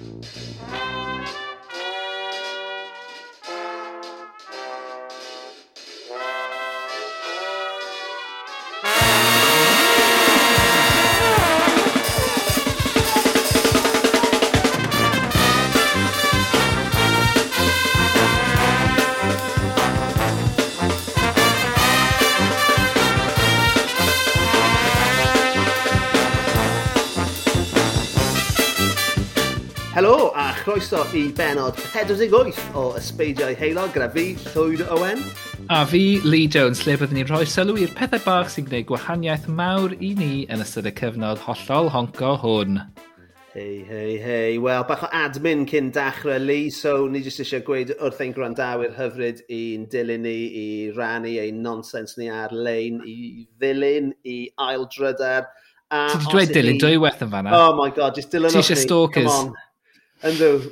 「からだ!」i benod 48 o Ysbeidiau Heilog gyda fi, Llwyd Owen. A fi, Lee Jones, lle byddwn ni'n rhoi sylw i'r pethau bach sy'n gwneud gwahaniaeth mawr i ni yn ystod y cyfnod hollol honco hwn. Hei, hei, hei. Wel, bach o admin cyn dachrau Lee, so ni jyst eisiau gweud wrth ein gwrandawyr hyfryd i'n dilyn ni, i rannu ein nonsens ni ar-lein, i ddilyn, i aildrydar. Ti wedi dweud dilyn dwy weth yn fanna? Oh my god, just dilyn o'ch ni. Ti eisiau stalkers? Come on. Yndw,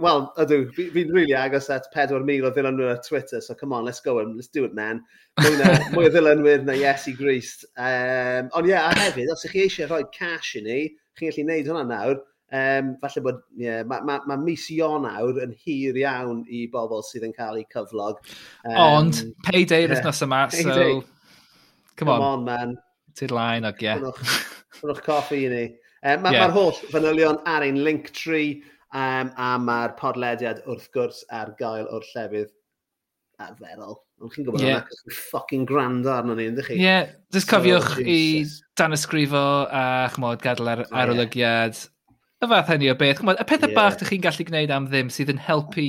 wel, ydw, fi'n fi really agos at 4,000 o ddilynwyr ar Twitter, so come on, let's go and let's do it, man. Mwy, na, mwy o ddilynwyr na Yes i Grist. Um, ond ie, yeah, a hefyd, os ych chi eisiau rhoi cash i ni, chi'n gallu gwneud hwnna nawr, um, falle bod, yeah, mae ma, ma mis Ionawr yn hir iawn i bobl sydd yn cael eu cyflog. Um, ond, payday yeah, wythnos yma, so... Payday. Come, on. come on. man. Tidlaen, ag ie. Rwy'n o'ch coffi i ni. Um, Mae'r yeah. ma holl fanylion ar ein link tree, Um, a mae'r podlediad wrth gwrs ar gael o'r llefydd arferol. Ond chi'n gwybod yeah. hwnna, chi'n ffocin grand arno ni, ydych chi? Ie, yeah. just cofiwch so, i dan ysgrifo a chmod gadael ar oh, arolygiad. Yeah. Y fath hynny o beth. Chmod, y pethau yeah. bach ydych chi'n gallu gwneud am ddim sydd yn helpu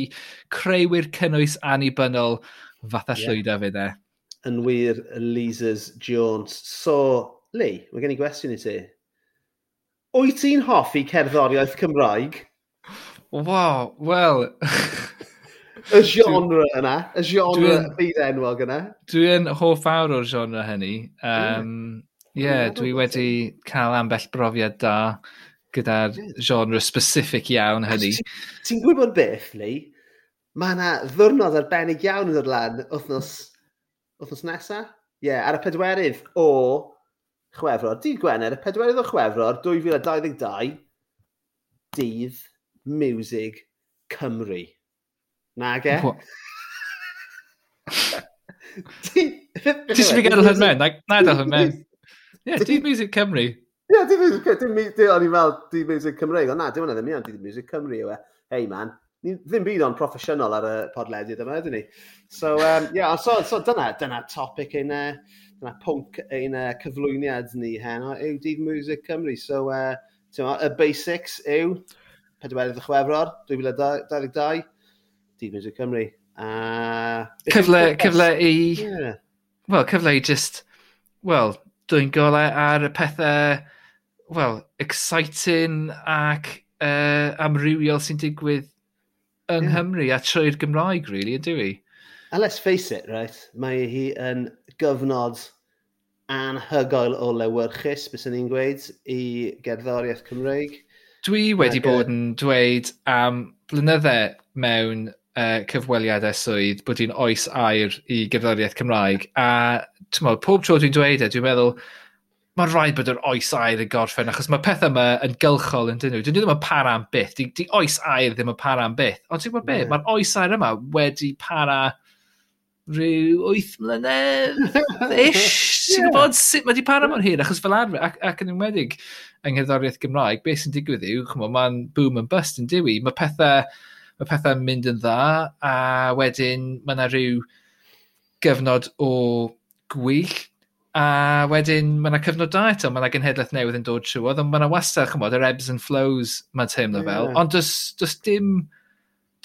creuwyr cynnwys annibynnol fatha yeah. llwyda fe de. Yn wir, Lisa's Jones. So, Lee, mae gen i gwestiwn i ti. Wyt ti'n hoffi cerddoriaeth Cymraeg? Wow, wel... y genre yna, y genre byd enwog yna. Dwi yn hoff awr o'r genre hynny. Um, Ie, yeah, dwi wedi cael ambell brofiad da gyda'r genre specific iawn hynny. Ti'n gwybod beth, Lee? Mae yna ddwrnod arbennig iawn yn dod lan wythnos, wythnos nesaf? Ie, yeah, ar y pedwerydd o chwefror, dydd Gwener, y pedwerydd o chwefror 2022, dydd Music Cymru. Nag e? Ti'n fi gadael hyn mewn? Na i hyn mewn. Ie, di Music Cymru. Ie, di Music Cymru. O'n i'n fel, di Music Cymru. Ond na, di ond ddim iawn, di Music Cymru yw e. Hei man, ni ddim byd o'n proffesiynol ar y podlediad yma, ydyn ni. So, um, yeah, so, so dyna, dyna topic ein, uh, dyna pwnc ein uh, cyflwyniad ni heno yw Dydd Music Cymru. So, uh, y basics yw pedwerydd y chwefror 2022, Digwyd Music Cymru. A... Cyfle, cyfle i... Yeah. Wel, cyfle i just... Wel, dwi'n golau ar y pethau... Wel, exciting ac uh, amrywiol sy'n digwydd yng yeah. Nghymru a trwy'r Gymraeg, really, ydw i? And let's face it, right, mae hi yn gyfnod anhygoel o lewyrchus, bys ni'n gweud, i gerddoriaeth Cymreig. Dwi wedi bod yn dweud am blynydde mewn uh, cyfweliadau swydd bod hi'n oes air i gerddoriaeth Cymraeg. A mo, pob tro dwi'n dweud e, dwi'n meddwl, mae'n rhaid bod yr oes air yn gorffen, achos mae pethau yma yn gylchol yn dyn nhw. Dyn nhw ddim yn para am byth. Di, di oes air ddim yn para am byth. Ond ti'n gwybod be? Mae'r oes air yma wedi para rhyw 8 mlynedd ish. Ti'n yeah. gwybod sut mae di para mor hir, achos fel arfer, ac, ac yn ymwedig yng nghyddoriaeth Gymraeg, beth sy'n digwydd yw, mae'n boom and bust yn diwy. Mae pethau, mae pethau'n mynd yn dda, a wedyn mae yna rhyw gyfnod o gwyll, a wedyn mae yna cyfnod da eto, mae yna genhedlaeth newydd yn dod trwy, ond mae yna wastad, chymod, yr ebbs and flows mae'n teimlo fel, yeah. ond does, does dim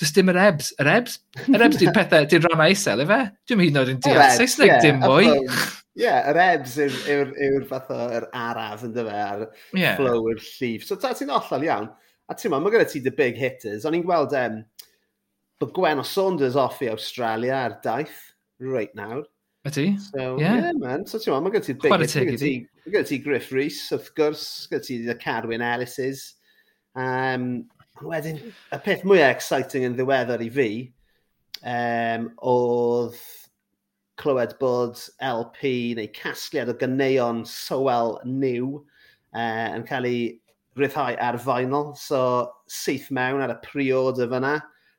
does dim yr ebs. Yr ebs? Yr ebs di'r pethau, di'r rannau isel, efe? Dwi'n hyd yn oed yn deall Saesneg dim mwy. Ie, yeah, yr ebs yw'r fath o'r araf yn dyfa, a'r yeah. flow yw'r llif. So ta ti'n ollol iawn. A ti'n ma, mae gyda ti the big hitters. O'n i'n gweld um, bod Gwen o Saunders off i Australia ar daith right nawr. Ydy? So, yeah. yeah man. So ti'n ma, mae gyda ti big hitters. Mae gyda ti Griff Rhys, wrth gwrs. Gyda ti the Carwyn Ellis's. Um, Wedyn, y peth mwyaf exciting yn ddiweddar i fi, um, oedd clywed bod LP neu casgliad o gyneuon sowel new uh, yn cael ei rhyddhau ar vinyl, so syth mewn ar y priod y fyna,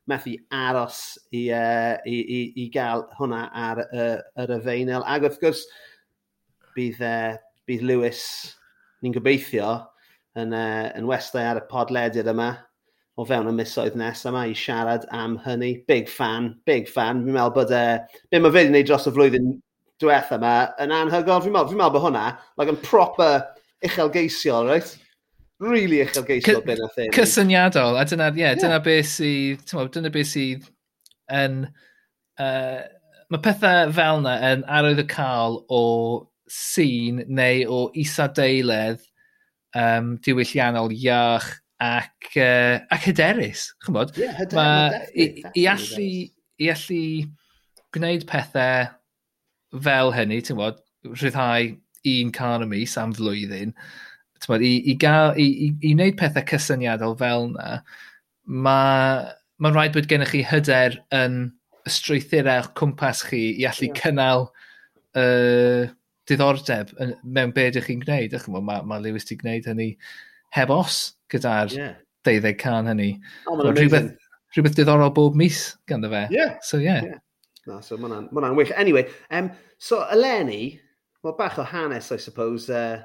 methu aros i, uh, i, i, i gael hwnna ar, uh, ar y vinyl. Ac wrth gwrs, bydd, uh, bydd Lewis, ni'n gobeithio, yn, uh, yn westau ar y podlediad yma, o fewn y misoedd nes yma i siarad am hynny. Big fan, big fan. Fi'n meddwl bod e... Be mae fe wedi gwneud dros y flwyddyn diwethaf yma yn anhygoel. Fi'n meddwl, fi meddwl bod hwnna, like, yn proper uchelgeisiol, right? Really uchelgeisiol beth nath e. Cysyniadol, a dyna, yeah, yeah. dyna beth sydd, dyna beth sydd yn... E, uh, mae pethau fel yna yn arwydd y cael o sîn neu o isadeiledd um, diwylliannol iach ac, uh, ac hyderus, chymod? Ie, yeah, hyderus. I, i, allu, I allu gwneud pethau fel hynny, ti'n bod, rhyddhau un can y mis am flwyddyn, bod, i, i, gael, i, i, i wneud pethau cysyniadol fel yna, mae ma rhaid bod gennych chi hyder yn y strwythurau cwmpas chi i allu yeah. cynnal uh, diddordeb mewn beth ydych chi'n gwneud. Mae ma, Lewis di gwneud hynny heb os gyda'r yeah. deuddeg can hynny. Oh, rhywbeth, rhywbeth diddorol bob mis ganddo fe. Yeah. So, yeah. yeah. No, so, mae hwnna'n wych. Anyway, um, so, eleni, well, bach o hanes, I suppose, uh,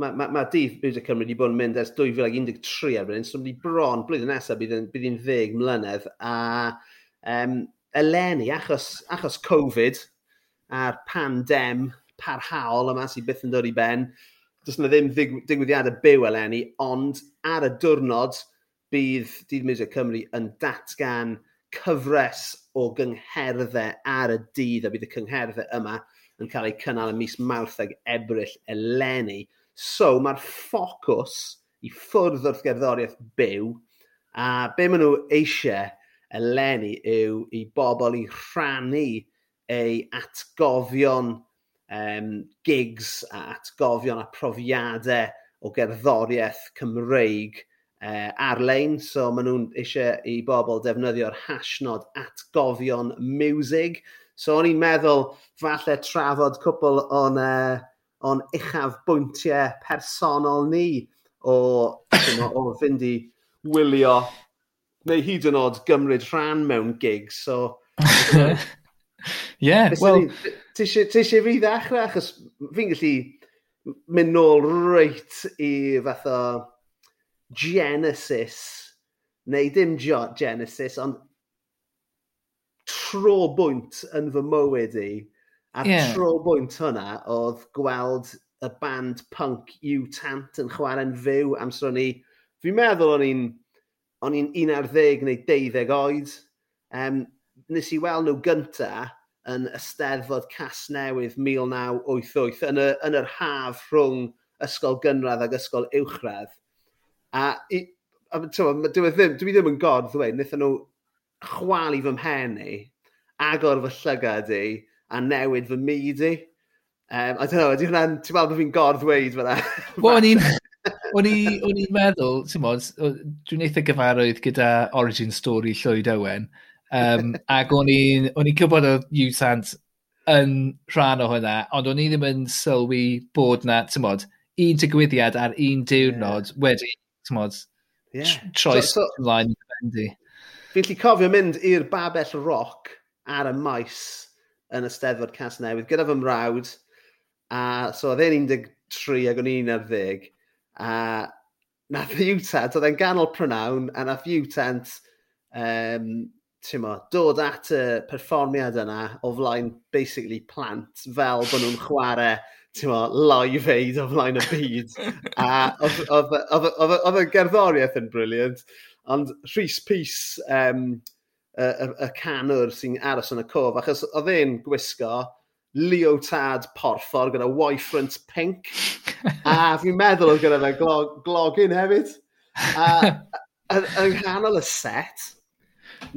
mae ma, ma dydd bywyd y Cymru wedi bod yn mynd ers 2013 erbyn, so wedi bron blwyddyn nesaf bydd yn, bydd yn ddeg mlynedd, a um, eleni, achos, achos Covid a'r pandem parhaol yma sydd byth yn dod i ben, does yna ddim digwyddiadau byw eleni, ond ar y diwrnod bydd Dydd Music Cymru yn datgan cyfres o gyngherddau ar y dydd, a bydd y cyngherddau yma yn cael eu cynnal y mis Mawrth ag Ebrill eleni. So mae'r ffocws i ffwrdd wrth gerddoriaeth byw, a be maen nhw eisiau eleni yw i bobl i rhannu eu atgofion um, gigs a atgofion a profiadau o gerddoriaeth Cymreig uh, ar-lein. So maen nhw'n eisiau i bobl defnyddio'r hashnod atgofion music. So o'n i'n meddwl falle trafod cwpl o'n, uh, on uchaf bwyntiau personol ni o, o, o fynd i wylio neu hyd yn oed gymryd rhan mewn gigs. So, Ie, yeah, wel... Ti eisiau fi ddechrau, achos fi'n gallu mynd nôl reit i fath o Genesis, neu dim Genesis, ond tro bwynt yn fy mywyd i, a yeah. tro bwynt hwnna oedd gweld y band punk U Tant yn chwarae'n fyw amser o'n i, fi'n meddwl o'n i'n o'n i'n 11 neu 12 oed, um, nes i weld nhw gyntaf yn ysteddfod Casnewydd 1988 yn, y, yn yr haf rhwng ysgol gynradd ac ysgol uwchradd. A, i, a tywa, dwi e ddim, dwi e ddim yn god ddweud, wnaethon nhw chwalu fy mhen i, agor fy llygad i, a newid fy myd i. Um, I don't know, ydy hwnna'n, ti'n meddwl bod fi'n god ddweud fyna? Wel, o'n i'n o'n i'n meddwl, ti'n modd, dwi'n eitha gyfarwydd gyda origin story Llwyd Owen, Um, ac o'n i'n i gwybod oedd Utant yn rhan o hwnna, ond o'n i ddim yn sylwi bod na, ti'n modd, un digwyddiad ar un diwrnod yeah. wedi, ti'n modd, yeah. troes so, so, ymlaen i fyndi. Fi'n lli cofio mynd i'r Babell Roc ar y maes yn Ysteddfod Casnewydd gyda fy mrawd, a so oedd e'n 13 ac o'n i'n ar ddeg, a nath Utant, oedd e'n ganol prynawn, a nath Utant um, ma, dod at y perfformiad yna o flaen basically plant fel bod nhw'n chwarae ma, live aid o flaen y byd. a oedd y gerddoriaeth yn briliant, ond Rhys Pys, um, y, y, y canwr sy'n aros yn y cof, achos oedd e'n gwisgo leotard porffor gyda wyfrant pink, a fi'n meddwl oedd gyda fe glog, glogin hefyd. A, yng nghanol y set,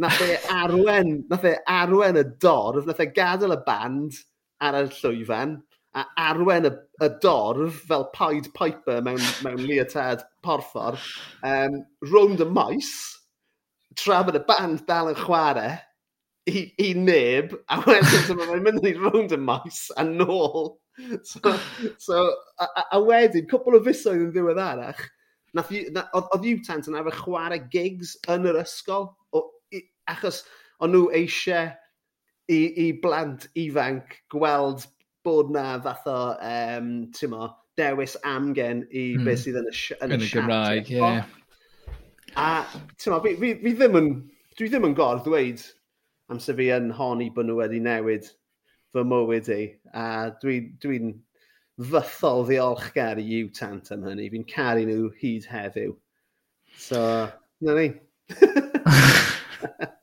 nath e arwen, nath e arwen y dorf, nath e gadael y band ar y llwyfan, a arwen y, y dorf fel Pied Piper mewn, mewn leotard porffor, um, rownd y maes, tra bod y band dal yn chwarae, i, i neb, a wedyn so mae'n mynd i rownd y maes a nôl. So, so a, a, wedyn, cwbl o fusoedd yn ddiweddarach, oedd na, yw tant yn arfer chwarae gigs yn yr ysgol, achos o'n nhw eisiau i, i blant ifanc gweld bod na fath o, um, ti'n mo, dewis amgen i hmm. beth sydd yn y, yn y, y Gymraeg, ie. Yeah. A, ti'n mo, fi, fi, fi ddim yn, dwi ddim yn gorf ddweud amser fi yn honi bod nhw wedi newid fy mywyd i. A dwi'n dwi, dwi fythol ddiolchgar i yw tant am hynny. Fi'n caru nhw hyd heddiw. So, na ni.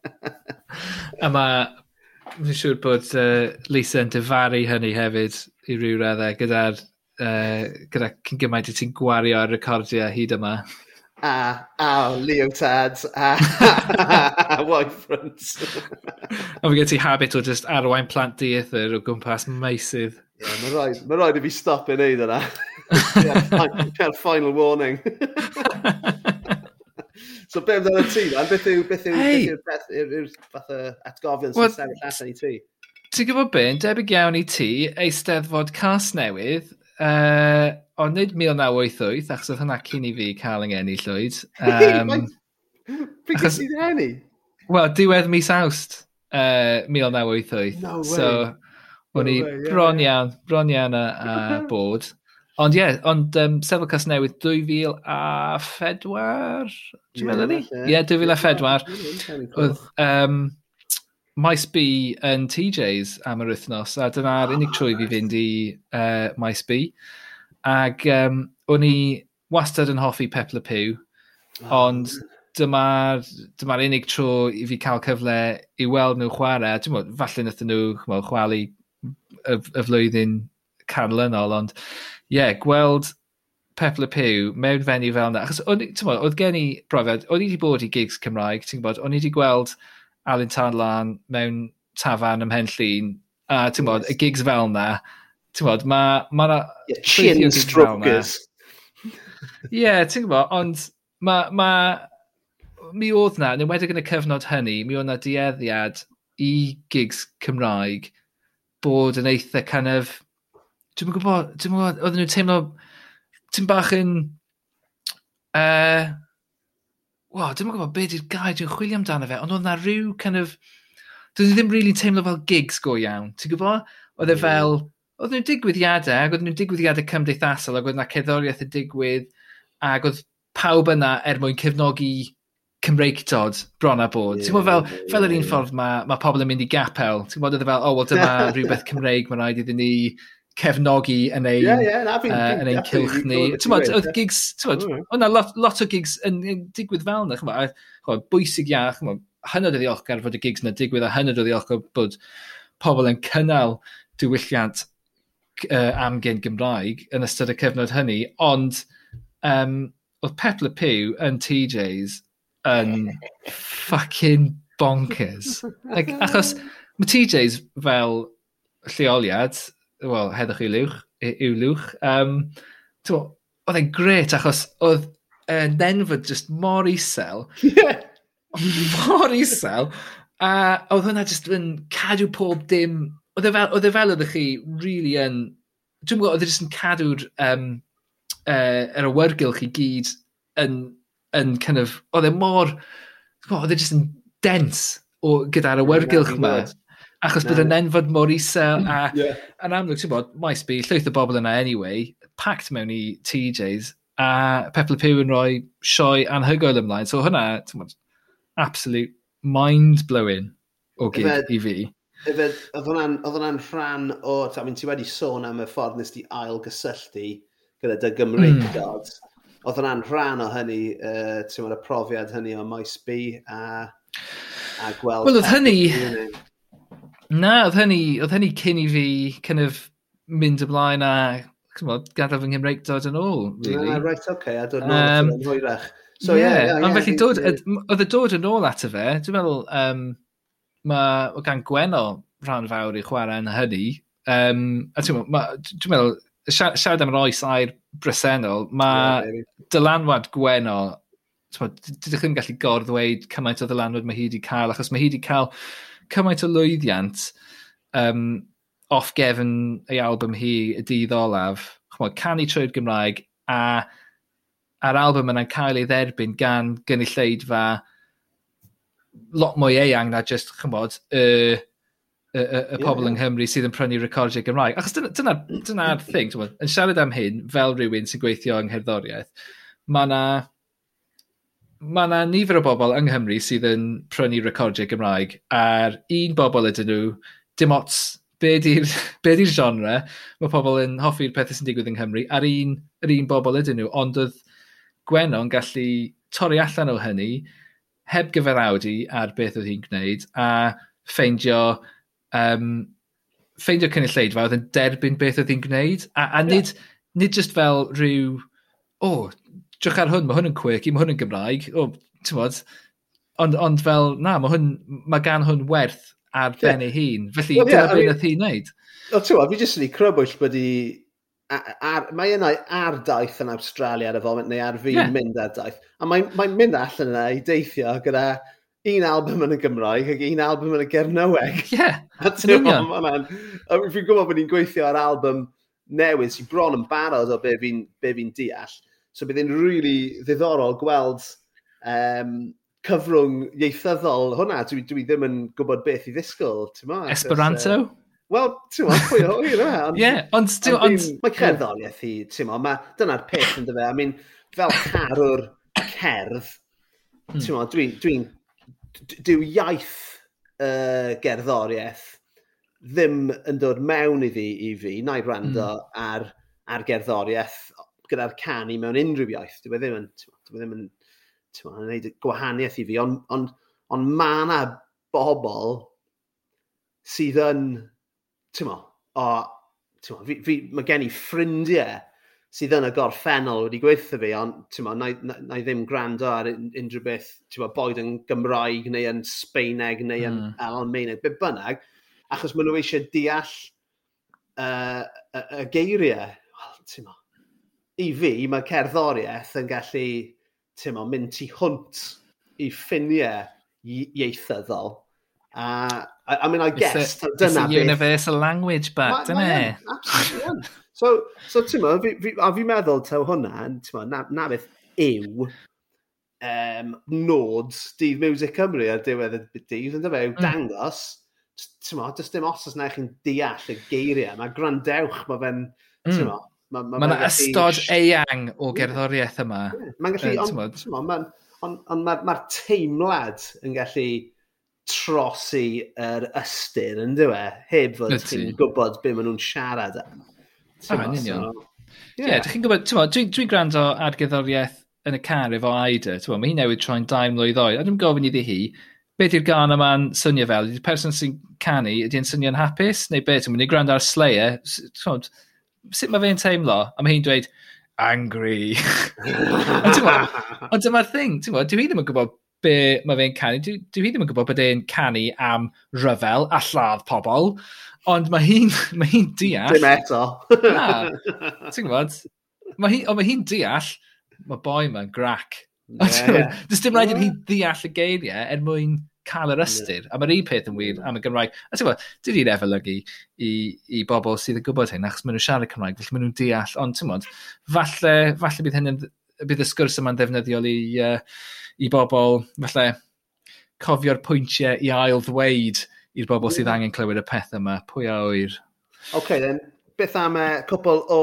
A mae, dwi'n siŵr bod uh, Lisa yn dyfaru hynny hefyd i ryw raddau gyda'r uh, gyda cyn gymaint i ti'n gwario ar recordiau hyd yma. A, a, leotards, a, a, wifronts. a fi gen ti habit o just arwain plant diethyr o gwmpas meisydd. Yeah, mae rhaid, ma rhaid i fi stop i wneud yna. yeah, final warning. So be amdano ti, man? Beth yw, beth yw, hey. beth yw'r yw, fath o atgofion sy'n sefyll allan i ti? Ti'n gwybod be, yn debyg iawn i ti, eisteddfod cas newydd, uh, ond nid 1988, achos oedd hynna cyn i fi cael yng ngeni llwyd. Um, Pryd gys i'n eni? Wel, diwedd mis awst, uh, 1988. No way. So, o'n no i bron yeah. iawn, bron iawn a, a bod. Ond ie, yeah, ond um, sefyl cas newydd 2000 a phedwar, ti'n meddwl ni? Ie, 2000 a phedwar. Oedd um, Maes B yn TJ's am yr wythnos, a dyna'r oh, unig trwy fi fynd i uh, Maes B. Ac um, o'n i wastad yn hoffi Pepla Pew, oh. ond dyma'r dyma unig tro i fi cael cyfle i weld nhw chwarae. Dwi'n meddwl, falle nath nhw chwalu y, y flwyddyn canlynol, ond yeah, gweld Pepla Pew mewn fenyw fel yna. Achos, oedd gen i brofiad, o'n i wedi bod i gigs Cymraeg, ti'n gwybod, o'n i wedi gweld Alan Tadlan mewn tafan ym llun, a ti'n gwybod, yes. y gigs fel yna, ti'n gwybod, mae... Ma yeah, chin strokers. Ie, yeah, ti'n gwybod, ond mae... Ma, mi oedd na, yn enwedig yn y cyfnod hynny, mi oedd na dueddiad i gigs Cymraeg bod yn eitha kind of Dwi'n gwybod, dwi'n gwybod, oedden nhw'n teimlo, ti'n bach yn... Uh, wow, dwi'n gwybod beth yw'r gair dwi'n chwilio amdano fe, ond oedd na rhyw kind of... Dwi'n ddim really teimlo fel gigs go iawn, ti'n gwybod? Oedd e fel... Oedd nhw'n digwyddiadau, ac oedd nhw'n digwyddiadau cymdeithasol, ac oedd na cerddoriaeth y digwydd, ac oedd pawb yna er mwyn cefnogi Cymreictod bron a bod. Yeah, ti'n bod fel, yeah, fel yr un ffordd mae ma pobl yn mynd i gapel. Ti'n bod e fel, o, oh, wel dyma rhywbeth Cymreig mae'n rhaid iddyn ni cefnogi yn ein, yeah, yeah, na, fi'n, uh, yn ein cilch ni. Tymod, oedd gigs, oedd o'na lot, lot o gigs yn, yn digwydd fel yna, chymod, chymod, bwysig iach, chymod, hynod o ddiolchgar fod y gigs yna digwydd, a hynod o ddiolchgar bod pobl yn cynnal diwylliant uh, amgen Gymraeg yn ystod y cyfnod hynny, ond um, oedd Pep Pew yn TJ's yn fucking bonkers. like, achos mae TJ's fel lleoliad, wel, heddwch i lwch, i'w lwch. Um, oedd e'n gret achos oedd e, uh, nenfod just mor isel. Yeah. mor isel. A oedd hwnna just yn cadw pob dim... Oedd e fel, oedd e fel ydych chi really yn... Dwi'n gwybod, oedd e just yn cadw'r um, uh, er awyrgylch i gyd yn, yn kind of... Oedd e mor... Oedd e just yn dense o, gyda'r awyrgylch yma. Achos no. bydd yn enfod mor isel mm, a... yeah. Yn amlwg, ti'n bod, maes bu, llwyth o bobl yna anyway, packed mewn i TJs, a Pepl Pew yn rhoi sioe anhygoel ymlaen. So hwnna, ti'n bod, absolute mind-blowing o gig i fi. Efed, oedd hwnna'n rhan o... I mean, ti wedi sôn am y ffordd nes di ail gysylltu gyda dy Gymreigod. Mm. Oedd hwnna'n rhan o hynny, uh, ti'n bod, y profiad hynny o maes bu a, a gweld... Wel, oedd hynny... Na, oedd hynny, oedd hynny cyn i fi kind of mynd ymlaen a bod, gadael fy Nghymreig dod yn ôl, really. Ah, right, oce, okay, a dod yn um, yn hwyrach. So, yeah, yeah, yeah, ond felly, dod, oedd y dod yn ôl ato fe, dwi'n meddwl, um, mae o gan Gwenol rhan fawr i chwarae yn hynny. Um, a dwi'n meddwl, siarad am yr oes a'r bresennol, mae yeah, dylanwad Gwenol, dydych chi'n gallu gorddweud cymaint o ddylanwad mae hi wedi cael, achos mae hi wedi cael cymaint o lwyddiant um, off gefn ei album hi y dydd olaf, chmod, canu trwy'r Gymraeg, a a'r album yna'n cael ei dderbyn gan gynulleidfa lot mwy eang na just, chymod, y, y, y, y pobl yeah. yng Nghymru sydd yn prynu recordiau Gymraeg. Achos dyna'r dyna, dyna dyna thing, yn siarad am hyn, fel rhywun sy'n gweithio yng Ngherddoriaeth, mae yna mae yna nifer o bobl yng Nghymru sydd yn prynu recordiau Gymraeg a'r un bobl ydyn nhw, dim ots be di'r di genre, mae pobl yn hoffi'r pethau sy'n digwydd yng Nghymru a'r un, yr un bobl ydyn nhw, ond oedd Gwenon gallu torri allan o hynny heb gyfarawdi ar beth oedd hi'n gwneud a ffeindio um, ffeindio cynulleidfa oedd yn derbyn beth oedd hi'n gwneud a, a nid, yeah. nid just fel rhyw o, oh, drwch ar hwn, mae hwn yn quirky, mae hwn yn Gymraeg, o, ti'n bod, ond, ond fel, na, mae hwn, mae gan hwn werth ar yeah. ben ei hun, felly well, yeah, dyna beth nath hi'n neud. O, ti'n bod, fi jyst yn ei crybwyll bod i, mae yna ar daith yn Australia ar y foment, neu ar fi'n yeah. mynd ar daith, a mae'n mae mynd allan yna i deithio gyda un album yn y Gymraeg ac un album yn y Gernyweg. Ie, yeah, yn union. Fi'n gwybod bod ni'n gweithio ar album newydd sy'n bron yn barod o be fi'n fi deall. So bydd e'n really ddiddorol gweld um, cyfrwng ieithyddol hwnna. Dwi, dwi ddim yn gwybod beth i ddisgwyl, ti'n ma? Esperanto? Uh, Wel, ti'n ma, pwy o hwyr yma. Ie, ond... Mae cerddoriaeth i, ti'n ma, ma dyna'r peth yn dyfa. I mean, fel carwr cerdd, hmm. ti'n ma, dwi'n... Dwi, dyw iaith uh, gerddoriaeth ddim yn dod mewn iddi i fi, na i rando mm. ar, ar gerddoriaeth gyda'r canu mewn unrhyw iaith. Dwi e ddim yn, dwi e ddim yn, dwi ddim yn gwneud gwahaniaeth i fi, ond on, on mae yna bobl sydd yn, ti'n mo, o, ti'n mo, fi, fi, mae gen i ffrindiau sydd yn y gorffennol wedi gweithio fi, ond ti'n mo, na, na, na i ddim gwrando ar unrhyw beth, ti'n mo, boed yn Gymraeg neu yn Sbeineg neu yn mm. Almaeneg, beth bynnag, achos maen nhw eisiau deall uh, y, y geiriau. Wel, ti'n mo, i fi, mae cerddoriaeth yn gallu tymo, mynd tu hwnt i ffiniau ieithyddol. Uh, I, I mean, I guess, it's a, dyna it's a universal beth. language, but, dyna e? Absolutely. so, so ti'n mo, fi, fi, a fi'n meddwl, tew hwnna, ti'n mo, na, na beth yw um, nod Dydd Music Cymru ar diwedd y dydd, yn dyfa, yw mm. dangos, ti'n mo, dys dim os os na chi'n deall y geiriau, mae grandewch, mae fe'n, mm. ti'n mo, Mae ma, ma, ma ystod eang o gerddoriaeth yma. Mae'n gallu, ond on, on, on, mae'r ma teimlad yn gallu trosi yr ystyr yn dywe, heb fod ti'n gwybod be maen nhw'n siarad am. Ah, yn union. Ie, yeah. chi'n gwybod, dwi'n dwi gwrando ar gerddoriaeth yn y car efo Aida, mae hi newid troi'n daim mlynedd oed, a dwi'n gofyn iddi hi, beth yw'r gan yma'n swnio fel? Ydy'r person sy'n canu, ydy'n swnio'n hapus? Neu beth, ti'n mynd i gwrando ar Slayer, ti'n sut mae fe'n teimlo? A mae hi'n dweud, angry. Ond dyma'r thing, ti'n gwybod, dwi ddim yn gwybod be mae fe'n canu. Dwi, dwi ddim yn gwybod bod e'n canu am ryfel a lladd pobl, ond mae hi'n ma hi deall... Dim eto. na, ti'n gwybod? Mae hi, ond mae hi'n deall, mae boi ma'n grac. Yeah, yeah. Does dim rhaid i hi deall y geiriau er mwyn cael yr ystyr. Yeah. A mae'r un peth yn wir am y Gymraeg. A ti'n gwybod, dwi wedi'n efelygu i, i bobl sydd yn gwybod hyn, achos maen nhw'n siarad Cymraeg, felly maen nhw'n deall. Ond ti'n gwybod, falle, falle bydd, hyn, bydd y sgwrs yma'n ddefnyddiol i, uh, i bobl, falle, cofio'r pwyntiau i ail ddweud i'r bobl yeah. sydd angen clywed y peth yma. Pwy a oer? OK, then. Beth am uh, cwpl o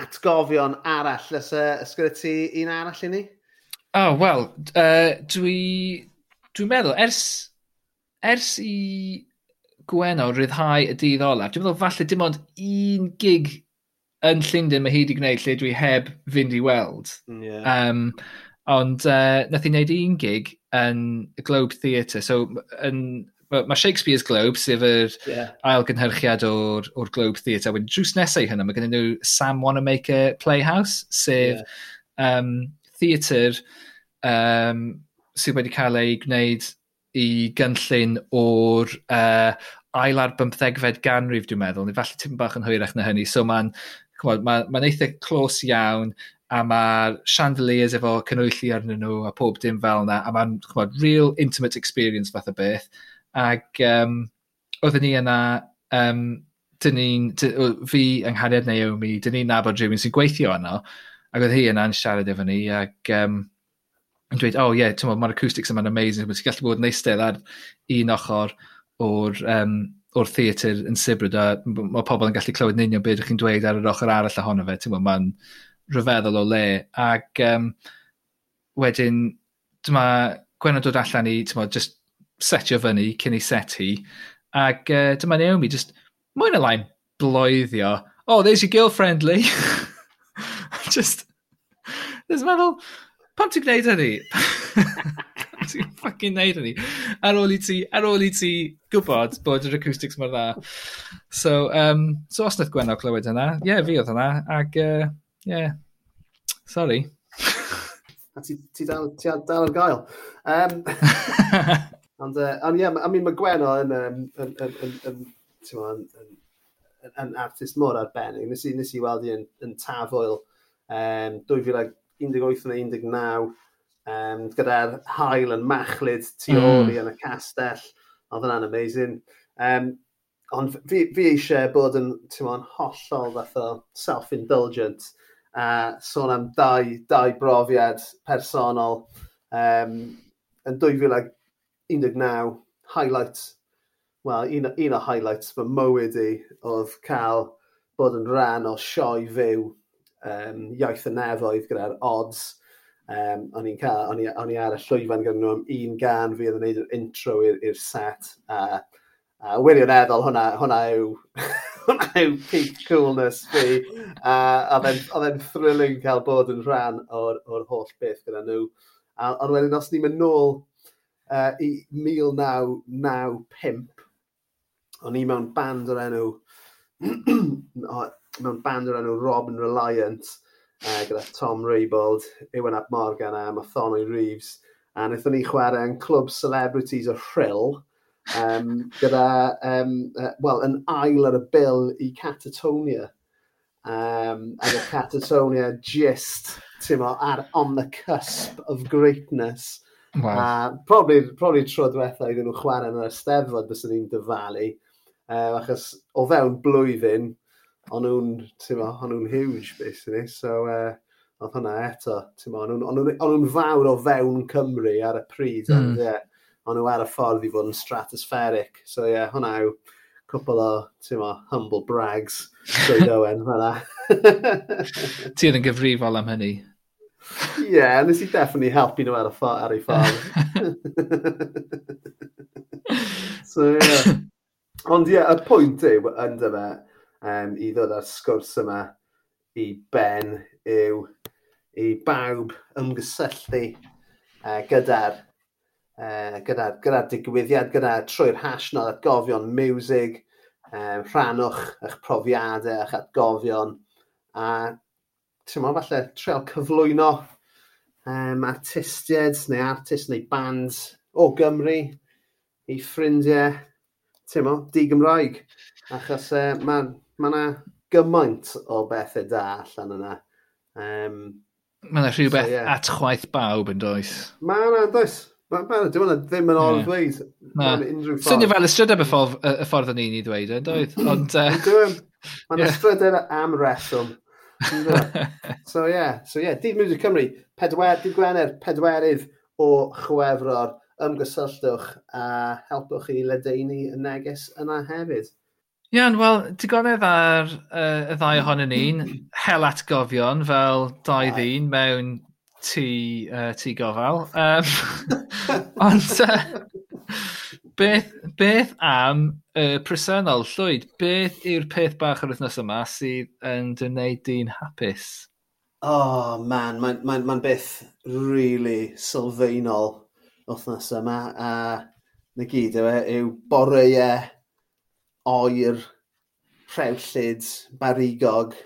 atgofion arall? Ys uh, ysgrifennu un arall i ni? Oh, wel, uh, dwi dwi'n meddwl, ers, ers i Gweno ryddhau y dydd olaf, dwi'n meddwl falle dim ond un gig yn Llundain mae hi wedi gwneud lle dwi heb fynd i weld. Yeah. Um, ond uh, nath i wneud un gig yn y Globe Theatre. So, yn, mae Shakespeare's Globe, sef yr yeah. ail gynhyrchiad o'r, or Globe Theatre. Wedyn drws nesau hynny, mae gennym nhw Sam Wanamaker Playhouse, sef yeah. um, theatr um, sydd wedi cael ei gwneud i gynllun o'r uh, ail ar bymthegfed ganrif, dwi'n meddwl, neu falle tim bach yn hwyrach na hynny. So mae'n ma, ma eitha clos iawn a mae'r chandeliers efo canwylltu arnyn nhw a pob dim fel yna, a mae'n real intimate experience fath o beth. Ac um, oedden ni yna, um, dyn ni'n, fi yng Nghariad Naomi, dyn ni'n nabod rhywun sy'n gweithio yno, ac oedd hi yna'n siarad efo ni, ac um, yn dweud, oh ie, yeah, mae'r acoustics yma'n amazing, mae'n gallu bod yn eistedd ar un ochr o'r, um, o'r theatr yn Sibryd, a mae pobl yn gallu clywed yn union beth ydych chi'n dweud ar yr ochr arall ohono fe, ti'n mae'n rhyfeddol o le. Ac um, wedyn, dyma Gwenno dod allan i, ti'n just setio fyny cyn ei set hi, ac uh, dyma Naomi just, mwy na lai'n bloeddio, oh, there's your girlfriend, Lee. just, just meddwl, pam ti'n gwneud hynny? pam ti'n fucking gwneud hynny? Ar ôl i ti, ar ôl i ti gwybod bod yr acoustics mor dda. So, um, so os nath Gwenno clywed hynna, ie, yeah, fi oedd hynna, ac ie, uh, yeah. sorry. A ti, ti dal, ti dal ar gael. Um, ond, uh, ond ie, yeah, I mean, mae Gwenno yn, um, yn, yn, yn, yn, yn, yn, yn, yn artist mor arbennig. Nes i, nes i weld i yn, yn tafoel um, 2000, 18 neu 19, um, gyda'r hael yn machlyd tu mm. ôl mm. yn y castell. Oedd yna'n amazing. Um, ond fi, fi eisiau bod yn on, hollol fath o self-indulgent a uh, sôn am dau, dau brofiad personol um, yn 2019 highlight, well, un, un o highlights fy mywyd i oedd cael bod yn rhan o sioe fyw um, iaith y nefoedd gyda'r odds. Um, o'n i'n cael, o'n i, on i ar y llwyfan gyda nhw am un gan fi oedd yn gwneud yr intro i'r set. A, a wirioneddol hwnna, hwnna yw, hwnna yw peak coolness fi. A oedd e'n thrilling cael bod yn rhan o'r, or holl beth gyda nhw. A, ond wedyn, os ni'n mynd nôl uh, i 1995, o'n i mewn band o'r enw mewn band o'r enw Robin Reliant uh, gyda Tom Raybould, Iwan Ap Morgan a Mathonwy Reeves. A wnaethon ni chwarae yn Club Celebrities o Frill um, gyda, um, uh, well, yn ail ar y bil i Catatonia. Um, a y Catatonia just, ti'n ar on the cusp of greatness. Wow. A probably, probably tro diwetha iddyn nhw chwarae yn yr Eisteddfod bys ni'n dyfalu. Uh, achos o fewn blwyddyn, o'n nhw'n, ti'n ma, o'n nhw'n huge, basically. So, uh, oedd hwnna eto, ti'n ma, o'n nhw'n fawr o fewn Cymru ar y pryd, mm. and, yeah, o'n nhw ar y ffordd i fod yn stratospheric. So, ie, yeah, hwnna yw cwpl o, ti'n ma, humble brags, Lloyd Owen, hwnna. Ti yn gyfrifol am hynny? Ie, yeah, nes i definitely helpu nhw ar, y ffordd, ar ei ffordd. so, ie. Yeah. Ond ie, yeah, y pwynt yw, yn dyma, um, i ddod â'r sgwrs yma i ben yw i bawb ymgysylltu uh, gyda'r uh, gyda'r gyda digwyddiad, gyda trwy'r hashnod atgofion music, um, rhannwch eich profiadau, eich atgofion, a ti'n mo, falle treol cyflwyno um, artistiaid neu artist neu band o Gymru i ffrindiau, ti'n mo, di Gymraeg. Achos uh, mae'n mae yna gymaint o bethau da allan yna. Um, mae yna rhywbeth so, yeah. at chwaith bawb yn does. Mae yna, does. Mae yna, dim ond ddim yn ôl ddweud. Swnio fel ystrydau y ffordd, y ffordd o'n i'n i ddweud, e, yn dweud. Mm. Ond, uh... Mae'n yeah. ystrydau am reswm. so ie, yeah. so ie, yeah. Dydd Music Cymru, pedwer, dydd Gwener, pedwerydd o chwefror, ymgysylltwch a helpwch i ledeini y neges yna hefyd. Iawn, wel, digonedd ar uh, y ddau ohonyn ni'n hel atgofion fel dau ddyn mewn tŷ, uh, tŷ gofal. Um, ond uh, beth, beth am y uh, presennol, Llwyd, beth yw'r peth bach yr wythnos yma sydd yn gwneud di'n hapus? Oh man, mae'n ma, ma, ma beth really sylfaenol wythnos yma a na gyd yw, e, yw boreau oer, rhewllyd, barigog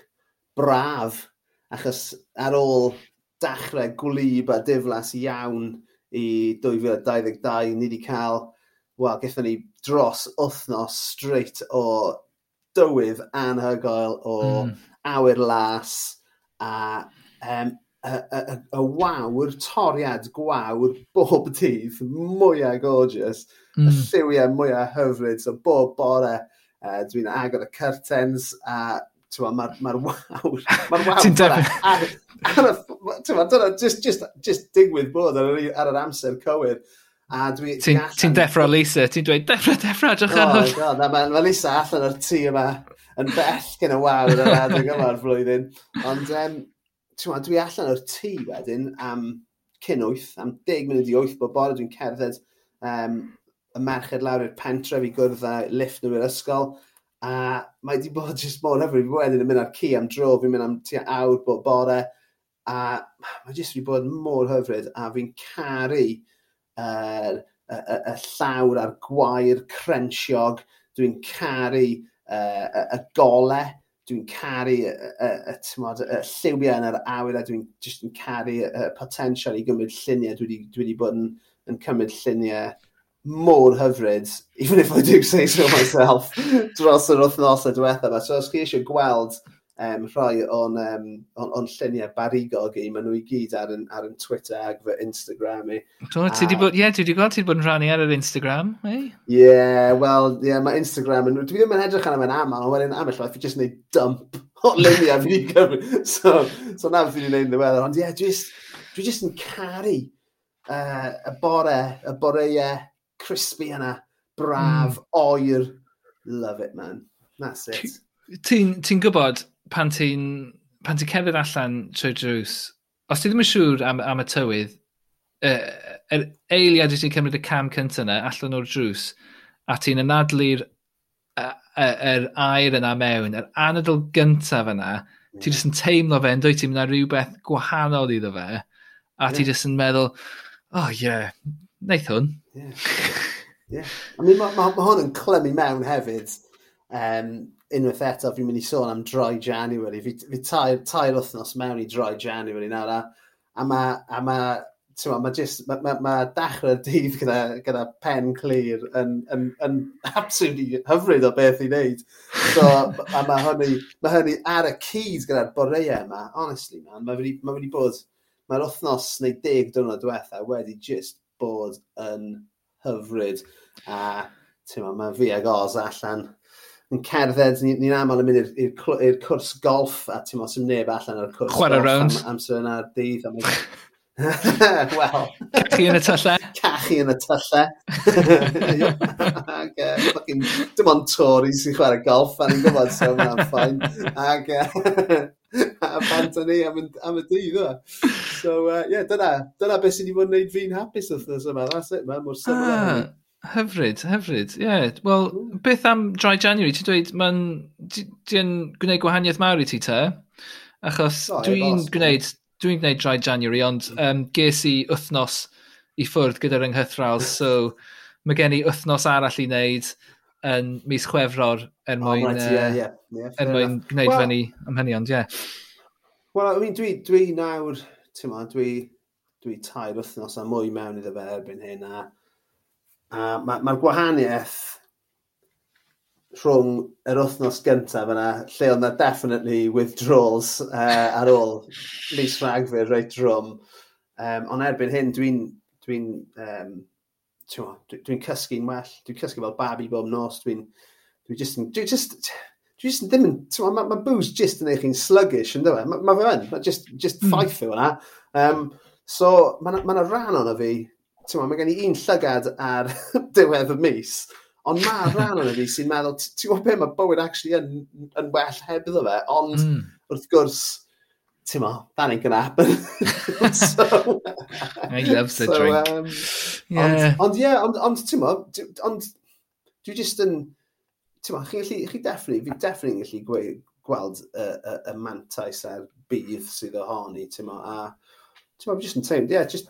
braf, achos ar ôl dachrau gwlyb a diflas iawn i 2022, ni wedi cael, wel, gaethon ni dros wythnos straight o dywydd anhygoel o mm. awyr las a um, y, y, y, y wawr, toriad gwawr bob dydd, mwyaf gorgeous, mm. y hmm. lliwiau mwyaf hyfryd, so bob bore Uh, Dwi'n agor y curtains a mae'r ma, wawr. Mae'r wawr. Ti'n defnydd. Dyna, just, just, just digwydd bod ar, ar yr amser cywir. A dwi... Ti'n ti deffro Lisa, ti'n dweud, deffro, deffro, adrych ar hwn. Oh, na, mae ma Lisa allan o'r tŷ yma yn bell gen y wawr yr adeg yma'r flwyddyn. Ond, um, ti'n dwi allan o'r tŷ wedyn am cyn wyth, am deg munud i wyth bod bore dwi'n cerdded um, y merched lawr i'r pentre fi gwrdd â lift nhw i'r ysgol. A mae di bod jyst mor hyfryd. Fi wedyn yn mynd ar ci am dro, fi'n mynd am tua awr bod bore. A mae jyst wedi bod mor hyfryd. A fi'n caru uh, y, y, y llawr a'r gwair crensiog. Dwi'n caru uh, y, y golau. Dwi'n caru y, y, y, tymod, y lliwiau yn yr awyr a dwi'n just yn caru y, y potensial i gymryd lluniau. Dwi wedi bod yn, yn cymryd lluniau mor hyfryd, even if I do say so myself, dros yr wythnos y diwethaf. yma. So os chi eisiau gweld um, rhai o'n, um, on, on lluniau barigog i, maen nhw i gyd ar yn, ar yn Twitter ag fy Instagram i. Do, ti di bod, ie, yeah, dwi wedi gweld ti wedi bod yn rhannu ar yr Instagram, ei? Ie, yeah, wel, ie, yeah, mae Instagram yn, dwi ddim yn edrych arno yma'n aml, ond wedyn aml, roedd fi jyst wneud dump o luniau fi wedi gyfri. So, so na fi wedi wneud yn ddiweddar, ond ie, yeah, dwi jyst yn caru uh, y bore, y boreau crispy yna, braf, mm. oer. Love it, man. That's it. Ti'n ti gwybod pan ti'n pan ti'n cefydd allan trwy drws, os ti ddim yn siŵr am, am y tywydd, yr uh, er eiliad i ti'n cymryd y cam cyntaf yna allan o'r drws, a ti'n anadlu'r yr air yna mewn, yr anadl gyntaf yna, yeah. ti jyst yn teimlo fe, ynddo ti'n mynd ar rhywbeth gwahanol iddo fe, a yeah. ti jyst yn meddwl, oh yeah, neith hwn, Yeah. Ie. I mean, mae ma, ma hwn yn clymu mewn hefyd. Um, unwaith eto, fi'n mynd i sôn am dry January. Fi, fi tair, tair wythnos mewn i dry January nawr. A, a mae, a mae, ma, ma, just, ma, ma, ma dachrau dydd gyda, gyda pen clir yn, yn, yn absolutely hyfryd o beth i wneud. So, a mae hynny, ma hynny ar y cyd gyda'r boreau yma, honestly man, mae wedi ma bod, mae'r wythnos neu deg diwrnod diwetha wedi just bod yn hyfryd. A ma, mae fi ag Oz allan yn cerdded, ni'n ni, aml yn mynd i'r cwrs golf, a ti'n mos neb allan ar y cwrs Chwarae golf round. am, amser yna dydd. Am Wel. Cachu yn y tylle. Cachu yn y tylle. Ac, uh, e, fucking, dim ond Tories sy'n chwarae golf, a ni'n gwybod, so yna'n ffain. Ac, e. uh, a bant ni am, am y dydd o. E? So, uh, yeah, dyna, dyna beth sy'n wedi bod yn gwneud fi'n hapus wythnos yma. That's it, man, mor syml. Ah, hyfryd, hyfryd, ie. Yeah. Wel, mm. beth am Dry January? Ti'n dweud, mae'n... Ti'n gwneud gwahaniaeth mawr i ti te? Achos oh, dwi'n gwneud, dwi'n gwneud Dry January, ond um, ges i wythnos i ffwrdd gyda'r ynghythral, so mae gen i wythnos arall i wneud yn mis Chwefror yn mwyn, oh, right, yeah, yeah, yeah, er yn mwyn gwneud well, fyny am hynny, ond ie. Yeah. Wel, I mean, dwi, dwi nawr, ti'n ma, dwi, dwi tair wythnos a mwy mewn iddo fe erbyn hyn, a, a mae'r ma, gwahaniaeth rhwng yr wythnos gyntaf yna, lle oedd na definitely withdrawals uh, ar ôl Lys rhagfyr reit drwm. Um, ond erbyn hyn, dwi'n dwi um, dwi'n dwi cysgu'n well, dwi'n cysgu fel babi bob nos, dwi'n dwi just, dwi just, dwi just ddim yn, mae ma, ma booze just yn eich chi'n sluggish, ynddo fe, mae ma fe yn, mae just, just mm. ffaith yw hwnna. Um, so, mae yna ma, na, ma ran o'n fi, ti'n mae gen i un llygad ar diwedd y mis, ond mae rhan o'n fi sy'n meddwl, ti'n gwybod beth, mae bywyd actually yn, yn well heb iddo fe, ond mm. wrth gwrs, Ti'n mo, that ain't gonna happen. so, he loves the so, drink. Um, yeah. Ond, ond yeah, ond, ond ti'n mo, ond dwi just yn, ti'n mo, chi gallu, chi deffnu, fi deffnu'n gallu gweud, gweld y, y, y mantais a'r bydd sydd ohoni, ti'n mo, a, ti'n mo, fi just yn teimlo, yeah, just,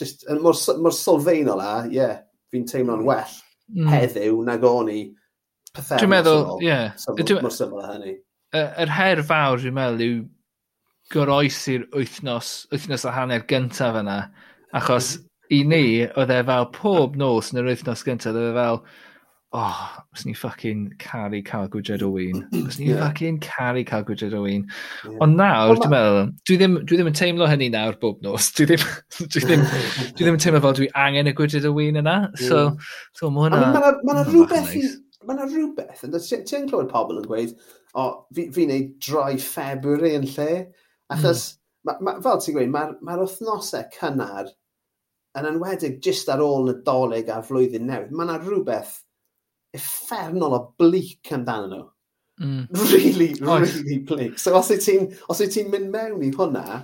just, yn mor, mor sylfaenol a, yeah, fi'n teimlo'n mm. well mm. heddiw nag o'n i pethau. Dwi'n meddwl, ie. Yeah. Mor syml hynny. Yr her fawr, dwi'n meddwl, yw goroesi'r wythnos, wythnos a hanner gyntaf yna. Achos mm. i ni, oedd e fel pob nos yn yr wythnos gyntaf, oedd e fel, oh, os ni ffucking caru cael gwydred o wyn. Os ni yeah. ffucking caru cael gwydred o wyn. Yeah. Ond nawr, dwi'n meddwl, dwi ddim, dwi ddim yn teimlo hynny nawr bob nos. Dwi ddim, dwi ddim, dwi ddim yn teimlo fel dwi angen y gwydred o wyn yna. So, so mae hwnna... Mae yna rhywbeth i... Mae yna rhywbeth, ti'n clywed pobl yn gweud, o, oh, fi, fi wneud dry February yn lle, Achos, mm. ma, ma, fel ti'n gweud, mae'r ma, wythnosau cynnar yn enwedig jyst ar ôl nadolig a flwyddyn newydd, mae yna rhywbeth effernol o blic amdano nhw. Mm. Really, really Oes. blic. So os wyt ti'n ti mynd mewn i hwnna,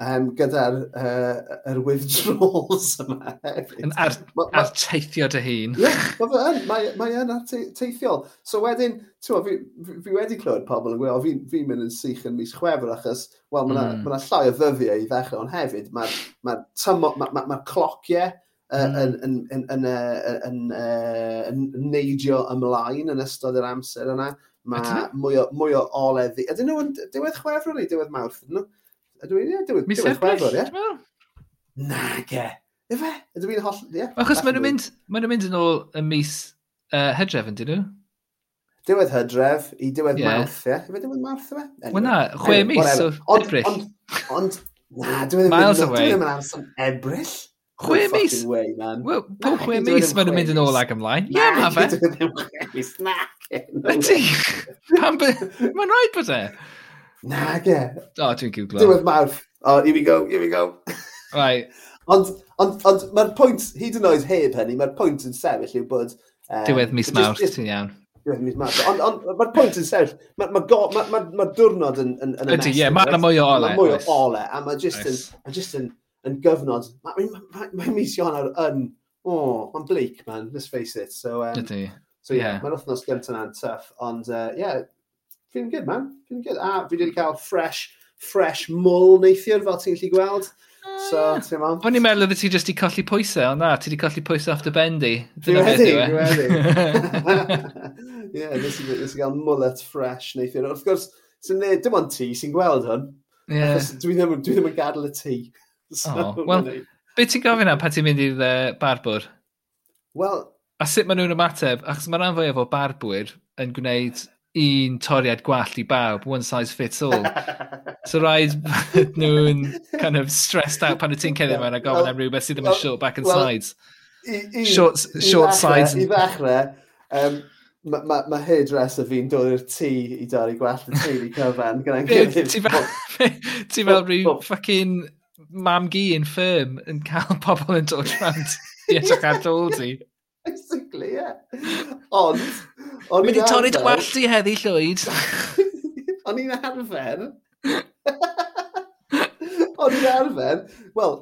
um, gyda'r uh, er withdrawals yma hefyd. Yn ar, ma, ma, ar teithio dy hun. Ie, yeah, mae yn, mae, mae yn arteithiol. So wedyn, ti'n fi, fi wedi clywed pobl yn gweld, fi'n fi mynd yn sych yn mis chwefr achos, wel, mae yna mm. ma llai o ddyddiau i ddechrau, ond hefyd, mae'r ma ma, ma, ma, ma clociau yn neidio ymlaen yn ystod yr amser yna. Mae mwy o, mwy o oledd... Ydyn nhw yn diwedd chwefr neu diwedd mawrth? Ydyn nhw? Ydw ie, diwedd? Mis Ebrill, ti'n meddwl? Na, ge. Ife? Ydw i'n holl... ie. Achos maen nhw'n mynd, maen nhw'n mynd yn ôl y mis uh, hydref yn dyn nhw. Diwedd hydref i diwedd yeah. mawrth, ie? Yeah. Ife diwedd mawrth, ife? Wel na, chwe mis o so Ebrill. Ond, ond, na, e diwedd yn e mynd yn amser Ebrill. Chwe mis? Way, man. Wel, pob chwe e mis maen nhw'n mynd yn ôl ag ymlaen. Ie, ma fe. Na, diwedd yn chwe mis. Na, Ydy. Pam Mae'n rhaid bod e. Nag e. O, dwi'n gwybod. Diwedd mawrth. Oh, here we go, here we go. Right. ond ond, ond mae'r pwynt, hyd yn oed heb hynny, mae'r pwynt yn sefyll yw bod... Um, Diwedd mis mawrth, ti'n iawn. Diwedd mis mawrth. Ond, ond mae'r pwynt yn sefyll, mae ma, ma, ma, ma diwrnod yn... yn, yn Ydy, ie, mae'n mwy o ole. Mae'n mwy o ole, a mae just yn, ma just yn, yn gyfnod. Mae ma, ma, ma mis Ionawr yn... O, oh, mae'n bleak, man, let's face it. So, ehm, um, Ydy. So, yeah, yeah. mae'r wythnos gyntaf yna'n tough, ond, uh, yeah, feeling good, man. Feeling good. A fi wedi cael fresh, fresh mwl neithiwr, fel ti'n gallu gweld. Oh, so, ti'n meddwl. O'n i'n meddwl oedd ti jyst i colli pwysau, ond na, ti wedi colli pwysau after Bendy. Dwi'n wedi, dwi wedi. Ie, nes i gael mullet fresh neithiwr. Wrth gwrs, sy'n neud, dim ond ti sy'n gweld hwn. Yeah. Dwi ddim, dwi ddim yn gadael y tŷ. So, oh, wel, be ti'n gofyn am pan ti'n mynd i'r uh, barbwr? Wel... A sut maen nhw'n ymateb? Achos mae rhan fwyaf o barbwyr yn gwneud un toriad gwallt i bawb, one size fits all. so rhaid nhw'n kind of stressed out pan wyt ti'n ceddi mewn a gofyn am rhywbeth sydd ddim yn short back and well, sides. I, i, short, i short ddechrau, sides. I ddechrau, um, mae ma, ma hairdresser fi'n dod i'r tŷ i dorri gwallt y tŷ i cyfan. Ti fel rhyw ffucking mam gi yn ffirm yn cael pobl yn dod rhant i edrych ar dol ti. Basically, ie. Yeah. Ond... Mynd i torri dy wallt i heddi llwyd. o'n i'n arfer... o'n i'n arfer... Wel,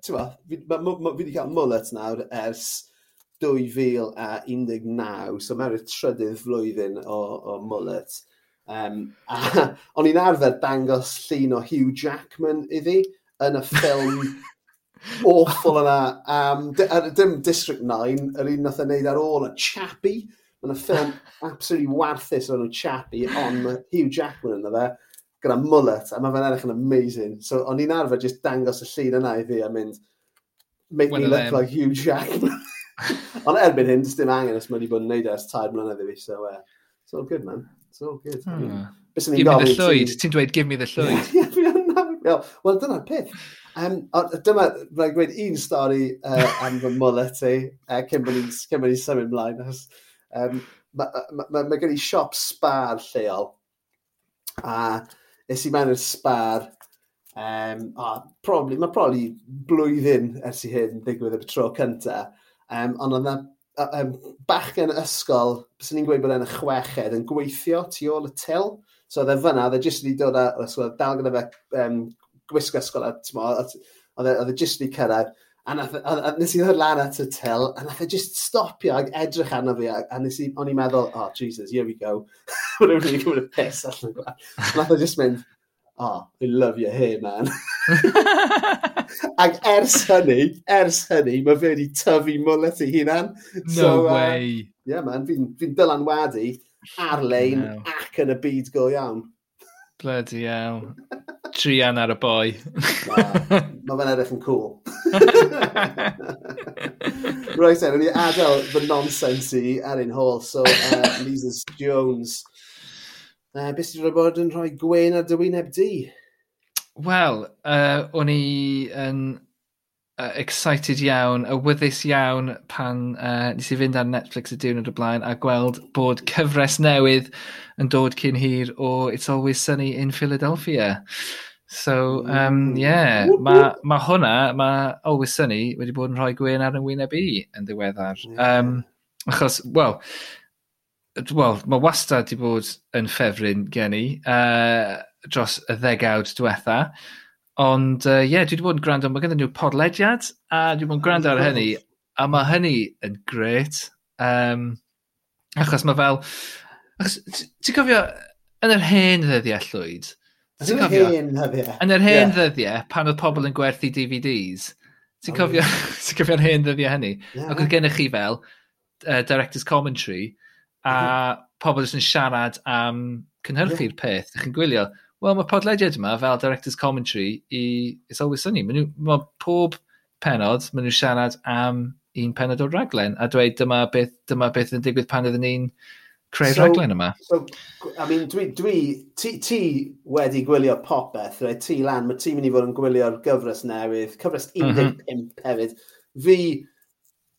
ti'n ma, fi wedi cael mullet nawr ers 2019, so mewn i'r trydydd flwyddyn o, o mullet. Um, a o'n i'n arfer dangos llun o Hugh Jackman iddi yn y ffilm awful yna. Um, dim District 9, yr un nath e o'n neud ar ôl, y Chappie. Mae'n ffilm absolutely warthus o'n Chappie, ond mae Hugh Jackman yna fe, gyda mullet, a mae fe'n edrych yn amazing. So, o'n i'n arfer just dangos y llun yna i fi a mynd, make When me look them. like Hugh Jackman. ond erbyn hyn, dim angen os mae wedi bod yn neud e ers tair mlynedd i fi, so uh, it's all good, man. It's all good. Hmm. Give me the llwyd. Ti'n dweud, give me the llwyd. Wel, dyna'r peth. Um, dyma, rhaid gweud un stori uh, am fy mwlet i, uh, cyn bod ni'n symud ymlaen. Um, mae ma, ma, ma gen i siop spar lleol, a nes i mewn i'r spar, um, oh, probably, mae probably blwyddyn ers i hyn ddigwydd y tro cynta, um, ond oedd um, bachgen ysgol, bys ni'n gweud bod e'n y chweched, yn gweithio tu ôl y til, so oedd e fyna, oedd e jyst wedi dod â, dal gyda fe um, gwisgo ysgol, e, oedd e jyst i cyrraedd, e, a nes i ddod lan at y til, a nath e just stopio ag edrych arno fi, a nes i, o'n i'n meddwl, oh Jesus, here we go, mae'n rhywun i'n gwybod y piss allan o Nath e just mynd, oh, I love your hair, man. Ac ers hynny, ers hynny, mae fe wedi tyfu mwlet i hunan. No so, uh, way. Uh, yeah, man, fi'n fi dylanwadu ar-lein no. ac yn y byd go iawn. Bloody hell. Trian ar y boi. Mae fe'n edrych yn cool. right then, ni adael fy nonsense i ar un hôl. So, uh, Lisa Jones. Uh, beth sydd wedi bod yn rhoi gwein ar dy wyneb di? Wel, uh, o'n i yn uh, excited iawn, awyddus iawn pan uh, nes i fynd ar Netflix y diwrnod o blaen a gweld bod cyfres newydd yn dod cyn hir o It's Always Sunny in Philadelphia. So, um, yeah, mae ma hwnna, mae Always Sunny wedi bod yn rhoi gwyn ar yn wyneb i yn ddiweddar. Um, achos, wel, well, mae wastad wedi bod yn ffefryn gen i uh, dros y ddegawd diwetha. Ond ie, uh, yeah, dwi wedi bod yn gwrando, mae gennym nhw podlediad, a dwi wedi bod yn gwrando ar hynny, a mae hynny yn gret. Um, achos mae fel... Ti'n cofio, yn yr hen ddyddiau llwyd, Yn yr hen ddyddiau. Yn yr hen ddyddiau, pan oedd pobl yn gwerthu DVDs, ti'n cofio, ti'n cofio'r hen ddyddiau hynny? Yeah. Ac oedd gennych chi fel uh, director's commentary, a mhm. pobl yn siarad am cynhyrchu'r yeah. peth, ydych chi'n gwylio, wel mae podlediad yma fel Director's Commentary i It's Always Sunny. Mae, ma pob penod, maen nhw'n siarad am un penod o'r raglen a dweud dyma beth, dyma beth yn digwydd pan oedden ni'n creu'r so, raglen yma. So, I mean, dwi, dwi ti, ti wedi gwylio popeth, rei, ti lan, mae ti'n mynd i fod yn gwylio'r gyfres newydd, cyfres 15 mm -hmm. hefyd. Fi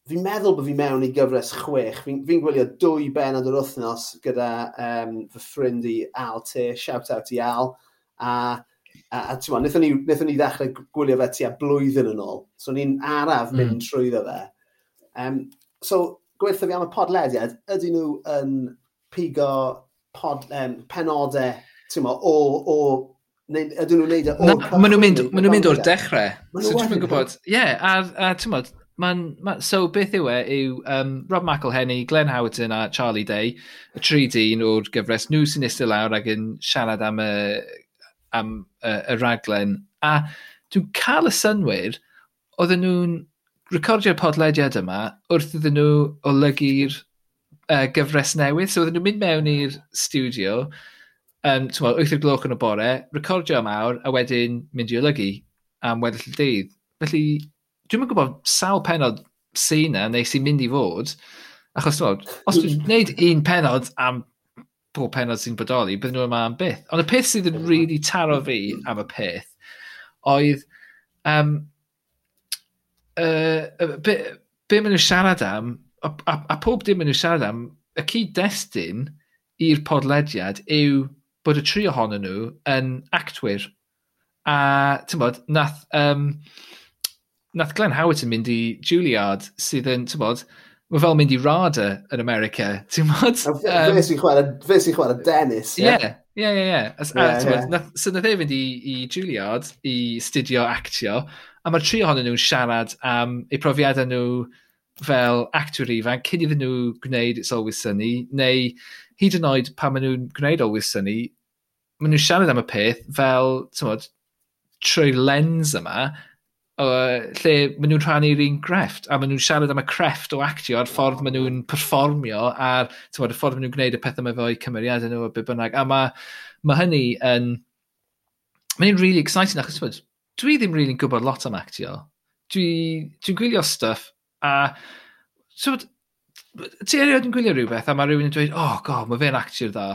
fi'n meddwl bod fi mewn i gyfres chwech. Fi'n fi gwylio dwy benod yr wythnos gyda um, fy ffrind i Al T. shout out i Al. A, a, a ti'n gwybod, ni, wnaethon ni ddechrau gwylio fe tua blwyddyn yn ôl. So ni'n araf hmm. mynd mm. trwyddo fe. Um, so gweithio fi am y podlediad, ydy nhw yn pigo pod, um, penodau mo, o, o Ydyn nhw'n neud e o... Maen nhw'n mynd, ma mynd o'r dechrau. Maen nhw'n gwybod. Ie, yeah, a, a ti'n Ma'n, ma, so beth yw e yw um, Rob McElhenney, Glenn Howerton a Charlie Day, y tri dyn o'r gyfres, nhw sy'n eistedd lawr ac yn siarad am y, am y, y raglen. A dwi'n cael y synwyr, oedden nhw'n recordio'r podlediad yma wrth iddyn nhw olygu'r uh, gyfres newydd. So oedden nhw'n mynd mewn i'r studio, um, tymor, 8 o'r gloch yn y bore, recordio am awr, a wedyn mynd i olygu am weddill y dydd. Felly, Dwi'n gwybod sawl penod sy'n na e neu sy'n mynd i fod. Achos dwi'n os dwi'n mm. gwneud un penod am pob penod sy'n bodoli, bydden nhw yma am byth. Ond y peth sydd yn mm. really taro fi am y peth oedd um, uh, be, be maen nhw siarad am, a, a, a pob dim maen nhw siarad am, y cyd-destun i'r podlediad yw bod y tri ohonyn nhw yn actwyr. A, ti'n bod, nath... Um, nath Glenn Howard yn mynd i Juilliard sydd yn, ti'n bod, mae fel mynd i Rada yn America, ti'n bod? Um, fe sy'n chwarae Dennis, ie? Ie, ie, ie. So nath e fynd i, i Juilliard i studio actio, a mae'r tri ohonyn nhw'n siarad am eu profiadau nhw fel actor ifanc cyn iddyn nhw gwneud It's Always Sunny, neu hyd yn oed pan maen nhw'n gwneud Always Sunny, maen nhw'n siarad am y peth fel, ti'n bod, trwy lens yma, uh, lle maen nhw'n rhannu'r un grefft a maen nhw'n siarad am y crefft o actio a'r ffordd maen nhw'n perfformio a'r bod, y ffordd maen nhw'n gwneud y pethau mae fo'i cymeriadau nhw a beth bynnag. A mae ma hynny yn... Mae'n hynny'n really exciting achos bod, dwi ddim really'n gwybod lot am actio. Dwi'n dwi gwylio stuff a... So, ti erioed yn gwylio rhywbeth a mae rhywun yn dweud, oh god, mae fe'n actio'r dda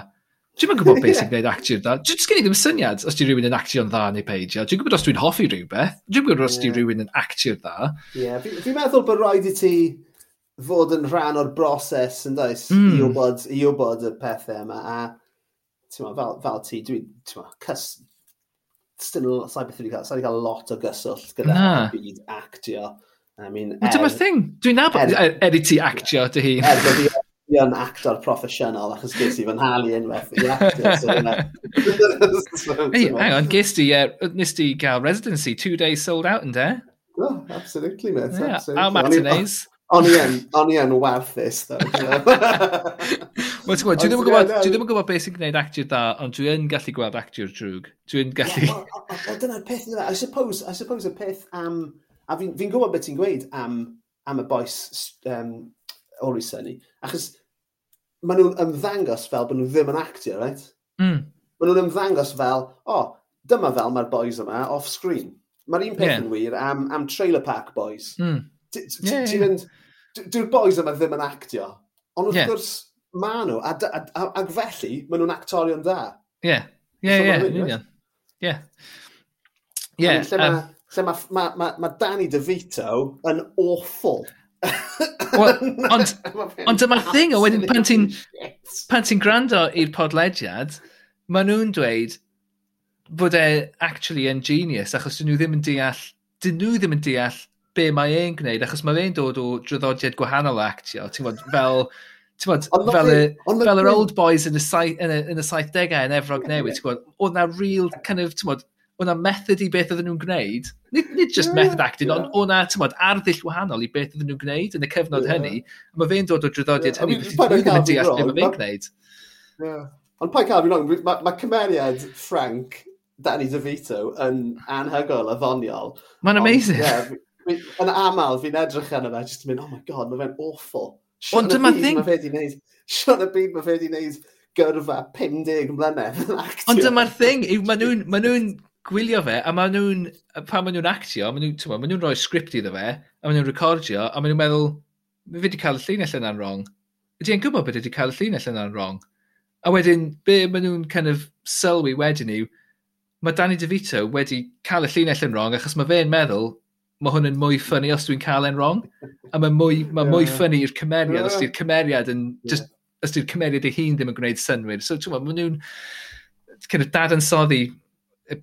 Dwi'n yn gwybod beth sy'n gwneud actio'n dda. Dwi'n sgyn i ddim syniad os di rhywun yn actio'n dda neu peidio. Dwi'n gwybod os dwi'n hoffi rhywbeth. Dwi'n gwybod os di rhywun yn actio'n dda. Ie, yeah. fi'n fi meddwl bod rhaid i ti fod yn rhan o'r broses yn dweud mm. i, hmm. wybod, i wybod y pethau yma. A ma, fel, fel ti, dwi'n cys... Still, sa'i beth wedi cael, sa'i cael lot o gyswllt gyda nah. byd actio. I mean, er, Dyma'r thing. Dwi'n nabod er, er, er, i ti actio dy hun. Er, er-, er- fi yn actor proffesiynol achos ges i fy nhalu unwaith i actor. Hey, hang on, ges di, uh, nes di gael residency, two days sold out yn de? Oh, absolutely, mate. Yeah, absolutely. Our matinees. O'n i yn, o'n i yn warthus, though. Wel, ti'n gwybod, dwi ddim yn gwybod, dwi ddim yn gwybod beth sy'n gwneud actio'r da, ond dwi yn gallu gweld actio'r drwg. Dwi'n gallu... Yeah, well, dyna'r peth, I suppose, I suppose y peth am... A fi'n fi gwybod beth ti'n gweud am, am y boes um, Ori Sunny, achos maen nhw'n ymddangos fel bod nhw ddim yn actio, right? Mm. Maen nhw'n ymddangos fel, o, oh, dyma fel mae'r boys yma off-screen. Mae'r un peth yeah. yn wir am, am Trailer Park Boys. Mm. Ti'n dwi'r boys yma ddim yn actio, ond wrth yeah. gwrs maen nhw, ac felly maen nhw'n actorion da. Ie, ie, ie, ie. Ie. Lle mae ma, ma, ma Danny DeVito yn awful Well, ond, ond dyma'r thing, o wedyn pan ti'n pan ti'n gwrando i'r podlediad, maen nhw'n dweud bod e actually yn genius, achos dyn nhw ddim yn deall, dyn nhw ddim yn deall be mae e'n gwneud, achos mae e'n dod o dryddodiad gwahanol actio, ti'n bod, fel, ti'n bod, fel, y, fel yr old boys yn y, yn y, yn y 70au yn Efrog Newydd, ti'n bod, oedd na real, kind of, ti'n bod, o'na method i beth oedden nhw'n gwneud, nid, nid just yeah, method acting, yeah. ond o'na tymod, arddull wahanol i beth oedden nhw'n gwneud yn y cyfnod yeah. hynny, a mae fe'n dod o drwyddodiad yeah. hynny, felly dwi ddim yn deall beth mae'n gwneud. Ond pa'i cael fi'n rong, mae ma cymeriad Frank Danny DeVito yn anhygol a ddoniol. Mae'n amazing. Yeah, yn aml fi'n edrych yna fe, just yn mynd, oh my god, mae fe'n awful. Ond dyma thing... Mae Sean y byd mae fe wedi gwneud gyrfa 50 mlynedd yn actio. Ond dyma'r thing, maen nhw'n ma nhw gwylio fe, a maen nhw'n, pan maen nhw'n actio, maen nhw'n nhw rhoi sgript iddo fe, a maen nhw'n recordio, a maen nhw'n meddwl, fe wedi cael y llinell yna'n wrong. Ydy e'n gwybod beth wedi cael y llinell yna'n wrong? A wedyn, be maen nhw'n kind of sylwi wedyn yw, mae Danny DeVito wedi cael y llinell yn wrong, achos mae fe'n meddwl, mae hwn yn mwy ffynnu os dwi'n cael e'n wrong. A mae mwy, mae yeah. mwy ffynnu i'r cymeriad, yeah. os di'r cymeriad yn, yeah. just, os di'r cymeriad ei hun ddim yn gwneud synwyr. So, ti'n ma, maen nhw'n kind of dad yn dadansoddi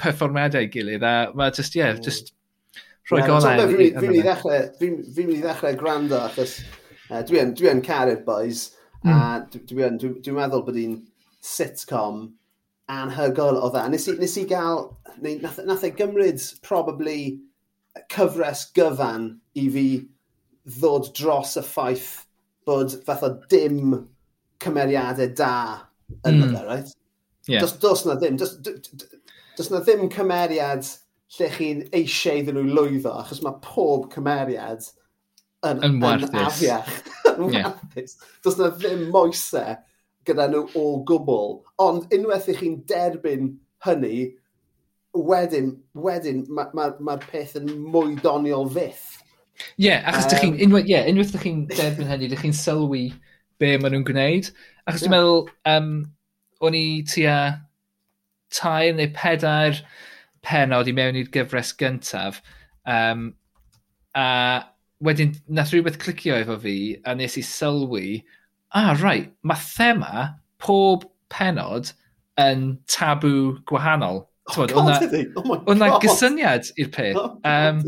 perfformiadau gilydd a mae just, ie, hmm. yeah, just rhoi yeah, golau. Fi'n mynd i ddechrau, fi'n mynd i ddechrau gwrando achos uh, dwi yn, dwi caru'r boys mm. a dwi'n dwi dwi meddwl bod hi'n sitcom anhygol o dda. Nes i, nes i gael, neu, nath, nath e gymryd probably cyfres gyfan i fi ddod dros y ffaith bod fath o dim cymeriadau da yn mm. yna, right? Yeah. Dos, dos na ddim. Dos, does na ddim cymeriad lle chi'n eisiau iddyn nhw lwyddo, achos mae pob cymeriad yn, yn, yn afiach. yn yeah. Does na ddim moesau gyda nhw o gwbl. Ond unwaith i chi'n derbyn hynny, wedyn, wedyn mae'r ma, ma, ma peth yn mwy doniol fyth. Ie, yeah, achos um, chi'n, unwaith, yeah, unwaith ydych chi'n derbyn hynny, ydych chi'n sylwi be maen nhw'n gwneud. Achos yeah. dwi'n meddwl, um, o'n i tua tair neu pedair penod i mewn i'r gyfres gyntaf. Um, a wedyn, nath rhywbeth clicio efo fi, a nes i sylwi, ah, right, mae thema pob penod yn tabw gwahanol. Oh, God, oh Oedd na gysyniad i'r peth. Oh, um,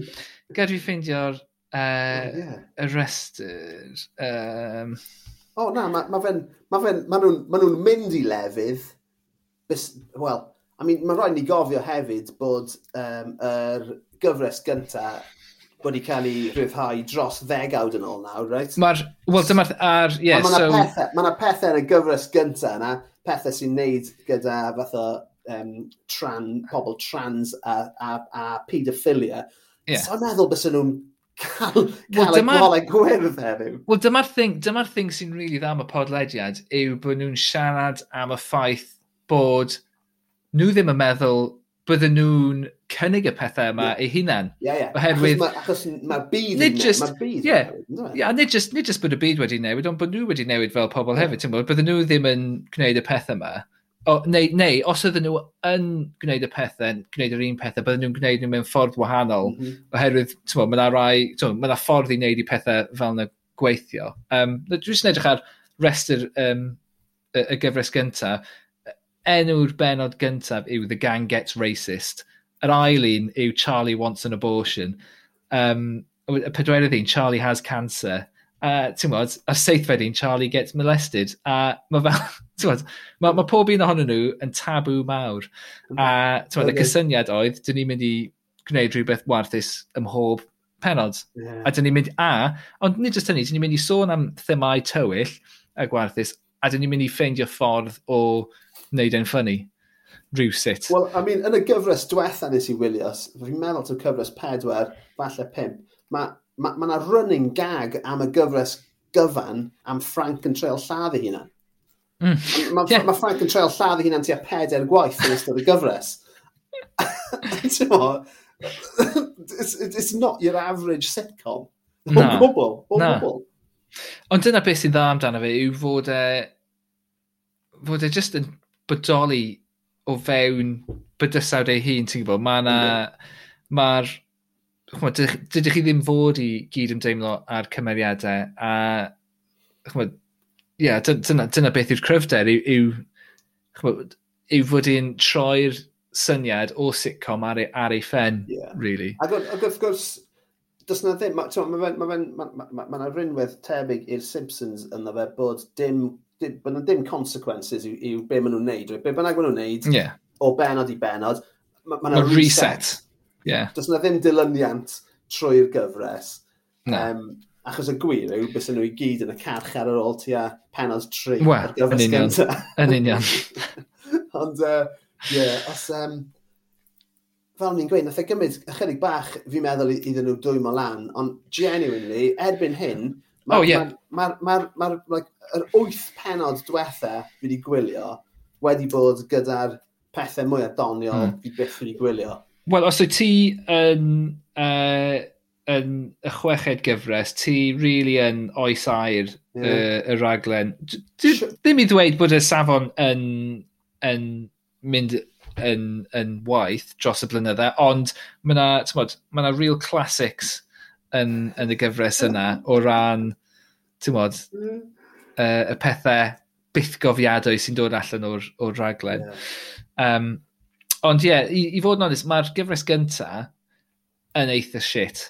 Gad fi ffeindio'r uh, e, oh, yeah. y restr. Um... O oh, na, mae ma fe'n... Ma fe, ma nhw'n ma nhw mynd i lefydd... Wel, I mean, mae rhaid ni gofio hefyd bod um, yr er gyfres gyntaf wedi cael ei rhyddhau dros ddegawd yn ôl nawr, right? Mae'r... Wel, dyma'r... Ar... Yeah, mae yna so... pethau, ma pethau yn y gyfres gyntaf yna, pethau sy'n neud gyda fath o um, tran, pobl trans a, a, a paedophilia. Yeah. So, meddwl bys nhw'n cael, cael well, dyma, y gwyrdd heddiw. Wel, dyma'r thing, dyma thing sy'n rili really dda am y podlediad yw bod nhw'n siarad am y ffaith bod nhw ddim yn meddwl bydden nhw'n cynnig y pethau yma yeah. eu hunan. Ie, yeah, ie. Yeah. Oherwydd... Achos mae'r ma, achos ma byd yn just, ma byd yeah, newid, yeah, nid, just, nid just bod y byd wedi newid, ond bod nhw wedi newid fel pobl yeah. hefyd. Bod, bydden nhw ddim yn gwneud y pethau yma. O, neu, neu, os ydyn nhw yn gwneud y pethau, gwneud yr un pethau, bydden nhw'n gwneud nhw mewn ffordd wahanol. Mm -hmm. Oherwydd, ti'n bod, mae rai, ti'n bod, ffordd i wneud i pethau fel yna gweithio. Um, Dwi'n edrych ar restr um, y, y gyfres gyntaf, enw'r benod gyntaf yw The Gang Gets Racist. Yr ail un yw Charlie Wants an Abortion. Um, y pedwerydd un, Charlie Has Cancer. Uh, ti'n modd, a seithfed un, Charlie Gets Molested. A uh, mae fel, ti'n modd, mae ma pob un ohonyn nhw yn tabw mawr. A ti'n modd, y cysyniad oedd, dyn ni'n mynd i gwneud rhywbeth warthus ym mhob penod. Yeah. A dyn ni'n mynd, a, ond nid jyst hynny, dyn ni'n mynd i sôn am themau tywyll y gwarthus, a dyn ni'n mynd i ffeindio ffordd o wneud e'n ffynnu rhywsut. Wel, I mean, yn y gyfres diwetha nes i wylio, fi'n meddwl ta'n cyfres pedwar, falle pimp, mae ma, ma ma running gag am y gyfres gyfan am Frank yn treol lladd ei hunan. Mm. Mae yeah. ma Frank yn treol lladd ei hunan tua peder gwaith yn ystod y gyfres. it's, it's not your average sitcom. O no. gwbl, o no. gwbl. Ond dyna beth sy'n dda amdano fe yw fod e... fod e just yn bodoli o fewn bydysawd ei hun, ti'n gwybod? Mae yna... Mae'r... Dydych chi ddim fod i gyd ymdeimlo ar cymeriadau a... Chymod, ie, yeah, dyna, dyna beth yw'r cryfder, yw, yw, yw fod i'n troi'r syniad o sitcom ar ei, ar ei ffen, yeah. really. Ac, ac wrth gwrs, does na ddim, mae ma, ma, ma, ma, ma, ma, ma, ma, tebyg i'r Simpsons yn ma, ma, ma, dim bod nhw'n dim consequences yw, yw be maen nhw'n neud. Be bynnag maen nhw'n neud, yeah. o benod i benod, mae ma, ma reset. reset. Yeah. Does yna ddim dilyniant trwy'r gyfres. No. Um, achos y gwir yw, bys nhw i gyd yn y carch ar yr ôl tua penod tri well, ar gyfres gyntaf. Yn union. Ond, uh, yeah, os... Um, fel ni'n gweud, nath e gymryd ychydig bach, fi'n meddwl, iddyn nhw dwymo lan, ond genuinely, erbyn hyn, Ma, oh, yeah. Mae'r ma, ma, ma, ma, like, ma, wyth penod diwetha fi wedi gwylio wedi bod gyda'r pethau mwyaf doniol mm. fi byth wedi gwylio. Wel, os wyt ti yn, uh, yn y chweched gyfres, ti really yn oes air yeah. y, y raglen. Ddim i ddweud bod y safon yn, yn mynd yn, yn waith dros y blynydde, ond mae yna ma real classics yn, yn y gyfres yna o ran, ti'n modd, mm. uh, y pethau byth gofiadwy sy'n dod allan o'r, or raglen. Yeah. Um, ond ie, yeah, i, i fod yn onest, mae'r gyfres gynta yn eitha shit.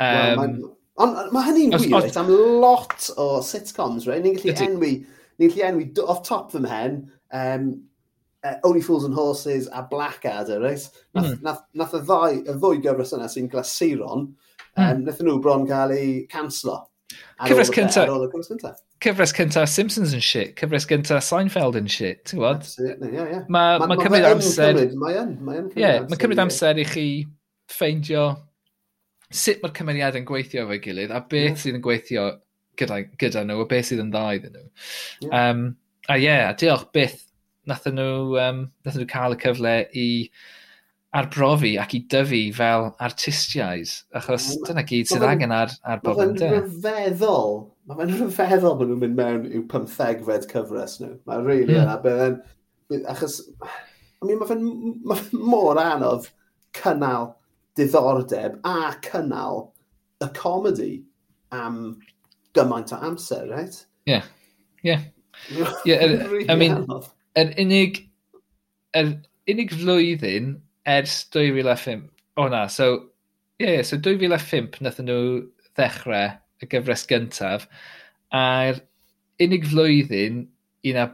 Um, well, Ond mae hynny'n wir os, am lot o sitcoms, right? Ni'n gallu Ydy... enwi, ni'n gallu enwi off top fy mhen, um, uh, Only Fools and Horses a Blackadder, right? Nath, mm. nath, nath y ddau, y ddwy gyfres yna sy'n glasuron, Mm. Um, nhw bron cael ei canslo. Cyfres cynta. Cyfres cynta Simpsons yn shit. Cyfres cynta Seinfeld yn shit. Ti'n gwybod? Absolutely, yeah, yeah. Mae ma, ma, ma cymryd amser... Mae yn, mae yn cymryd, yeah, ma cymryd amser i chi ffeindio sut mae'r cymeriad yn gweithio efo'i gilydd a beth yeah. sydd yn gweithio gyda, gyda nhw a beth sydd yn dda iddyn nhw. Yeah. Um, a ie, yeah, diolch byth nath nhw, um, nath nhw cael y cyfle i arbrofi ac i dyfu fel artistiaid, achos ma, dyna gyd sydd angen ar, ar bobl. E? Mae fe'n rhyfeddol, mae fe'n rhyfeddol bod nhw'n mynd mewn i'w pymthegfed cyfres nhw. Mae'n rili really mm. yna, achos, I mean, mae fe'n ma fe mor anodd cynnal diddordeb a cynnal y comedi am gymaint o amser, right? Ie, ie. Ie, er, I mean, yr unig, yr unig flwyddyn ers 2005. O na, so, ie, yeah, so 2005 nath nhw ddechrau y gyfres gyntaf, a'r unig flwyddyn i na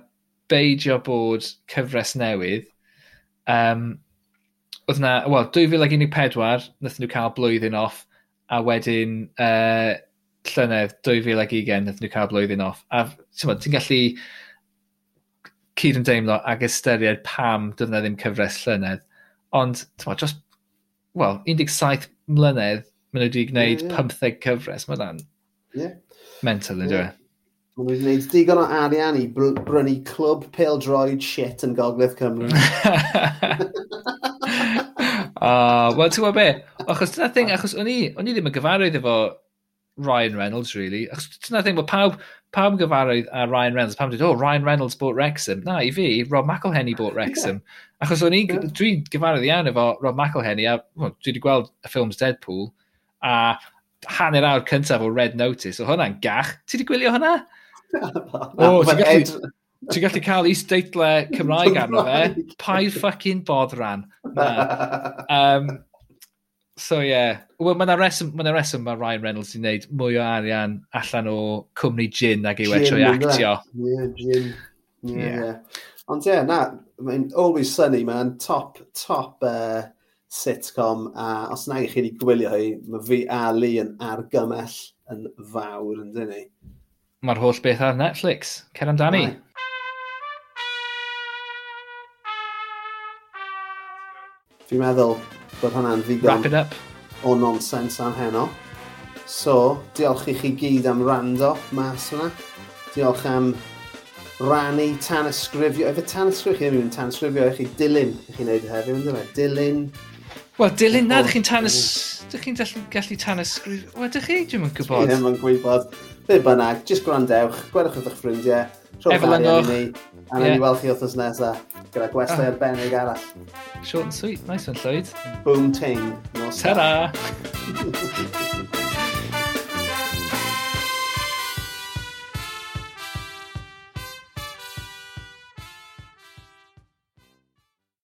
beidio bod cyfres newydd, um, oedd na, wel, 2014 nath nhw cael blwyddyn off, a wedyn uh, llynedd 2020 nath nhw cael blwyddyn off. A ti'n gallu cyd yn deimlo ag ystyried pam dyna ddim cyfres llynedd Ond, ti'n just, wel, 17 mlynedd maen nhw wedi gwneud yeah, yeah. 15 cyfres. Mae hwnna'n yeah. mental, ydy yeah. Maen nhw wedi gwneud digon o arian i br brynu clwb peldroed shit yn Gogledd Cymru. uh, Wel, ti'n gwybod be? Achos dyna thing, achos o'n i, o'n i ddim yn gyfarwydd efo Ryan Reynolds, really. Achos dyna thing, mae pawb, pam gyfarwydd a Ryan Reynolds, pam dweud, oh, Ryan Reynolds bought Wrexham. Na, i fi, Rob McElhenney bought Wrexham. Achos o'n i, dwi'n gyfarwydd iawn efo Rob McElhenney, a well, dwi wedi gweld y ffilms Deadpool, a hanner awr cyntaf o Red Notice, o hwnna'n gach. Ti wedi gwylio hwnna? o, ti'n gallu, ti gallu cael isdeitlau Cymraeg arno fe? Paid ffucking bodd ran. Na. Um, So ie, yeah. well, mae yna reswm, mae reswm mae Ryan Reynolds wedi wneud mwy o arian allan o cwmni gin ag yw e trwy actio. Ie, gin. Ie. Ond ie, na, mae'n Always Sunny, mae'n top, top uh, sitcom, a os na i chi wedi gwylio hi, mae fi a Lee yn argymell yn fawr yn dyn ni. Mae'r holl beth ar Netflix, cer amdani. Right. Fi'n meddwl, bod hwnna'n ddigon... Wrap it up. ...o nonsens am heno. So, diolch i chi gyd am rando mas hwnna. Diolch am rannu, tan ysgrifio. Efe tan ysgrifio, chi ddim yn tan ysgrifio, chi dilyn, i chi wneud heddiw, ynddo fe? Dilyn. Wel, dilyn na, ydych chi'n tan ysgrifio. Ydych chi'n gallu tan ysgrifio. Wel, ydych chi? Dwi'n yn gwybod. Dwi ddim yn gwybod. Fe bynnag, jyst gwrandewch, gwedwch wrth eich ffrindiau. Efelyngwch. A yeah. ni weld chi wrthnos nesaf gyda gwestai ah. arbennig arall. Short and sweet. Nice one, Llywyd. Boom ting. Ta-ra!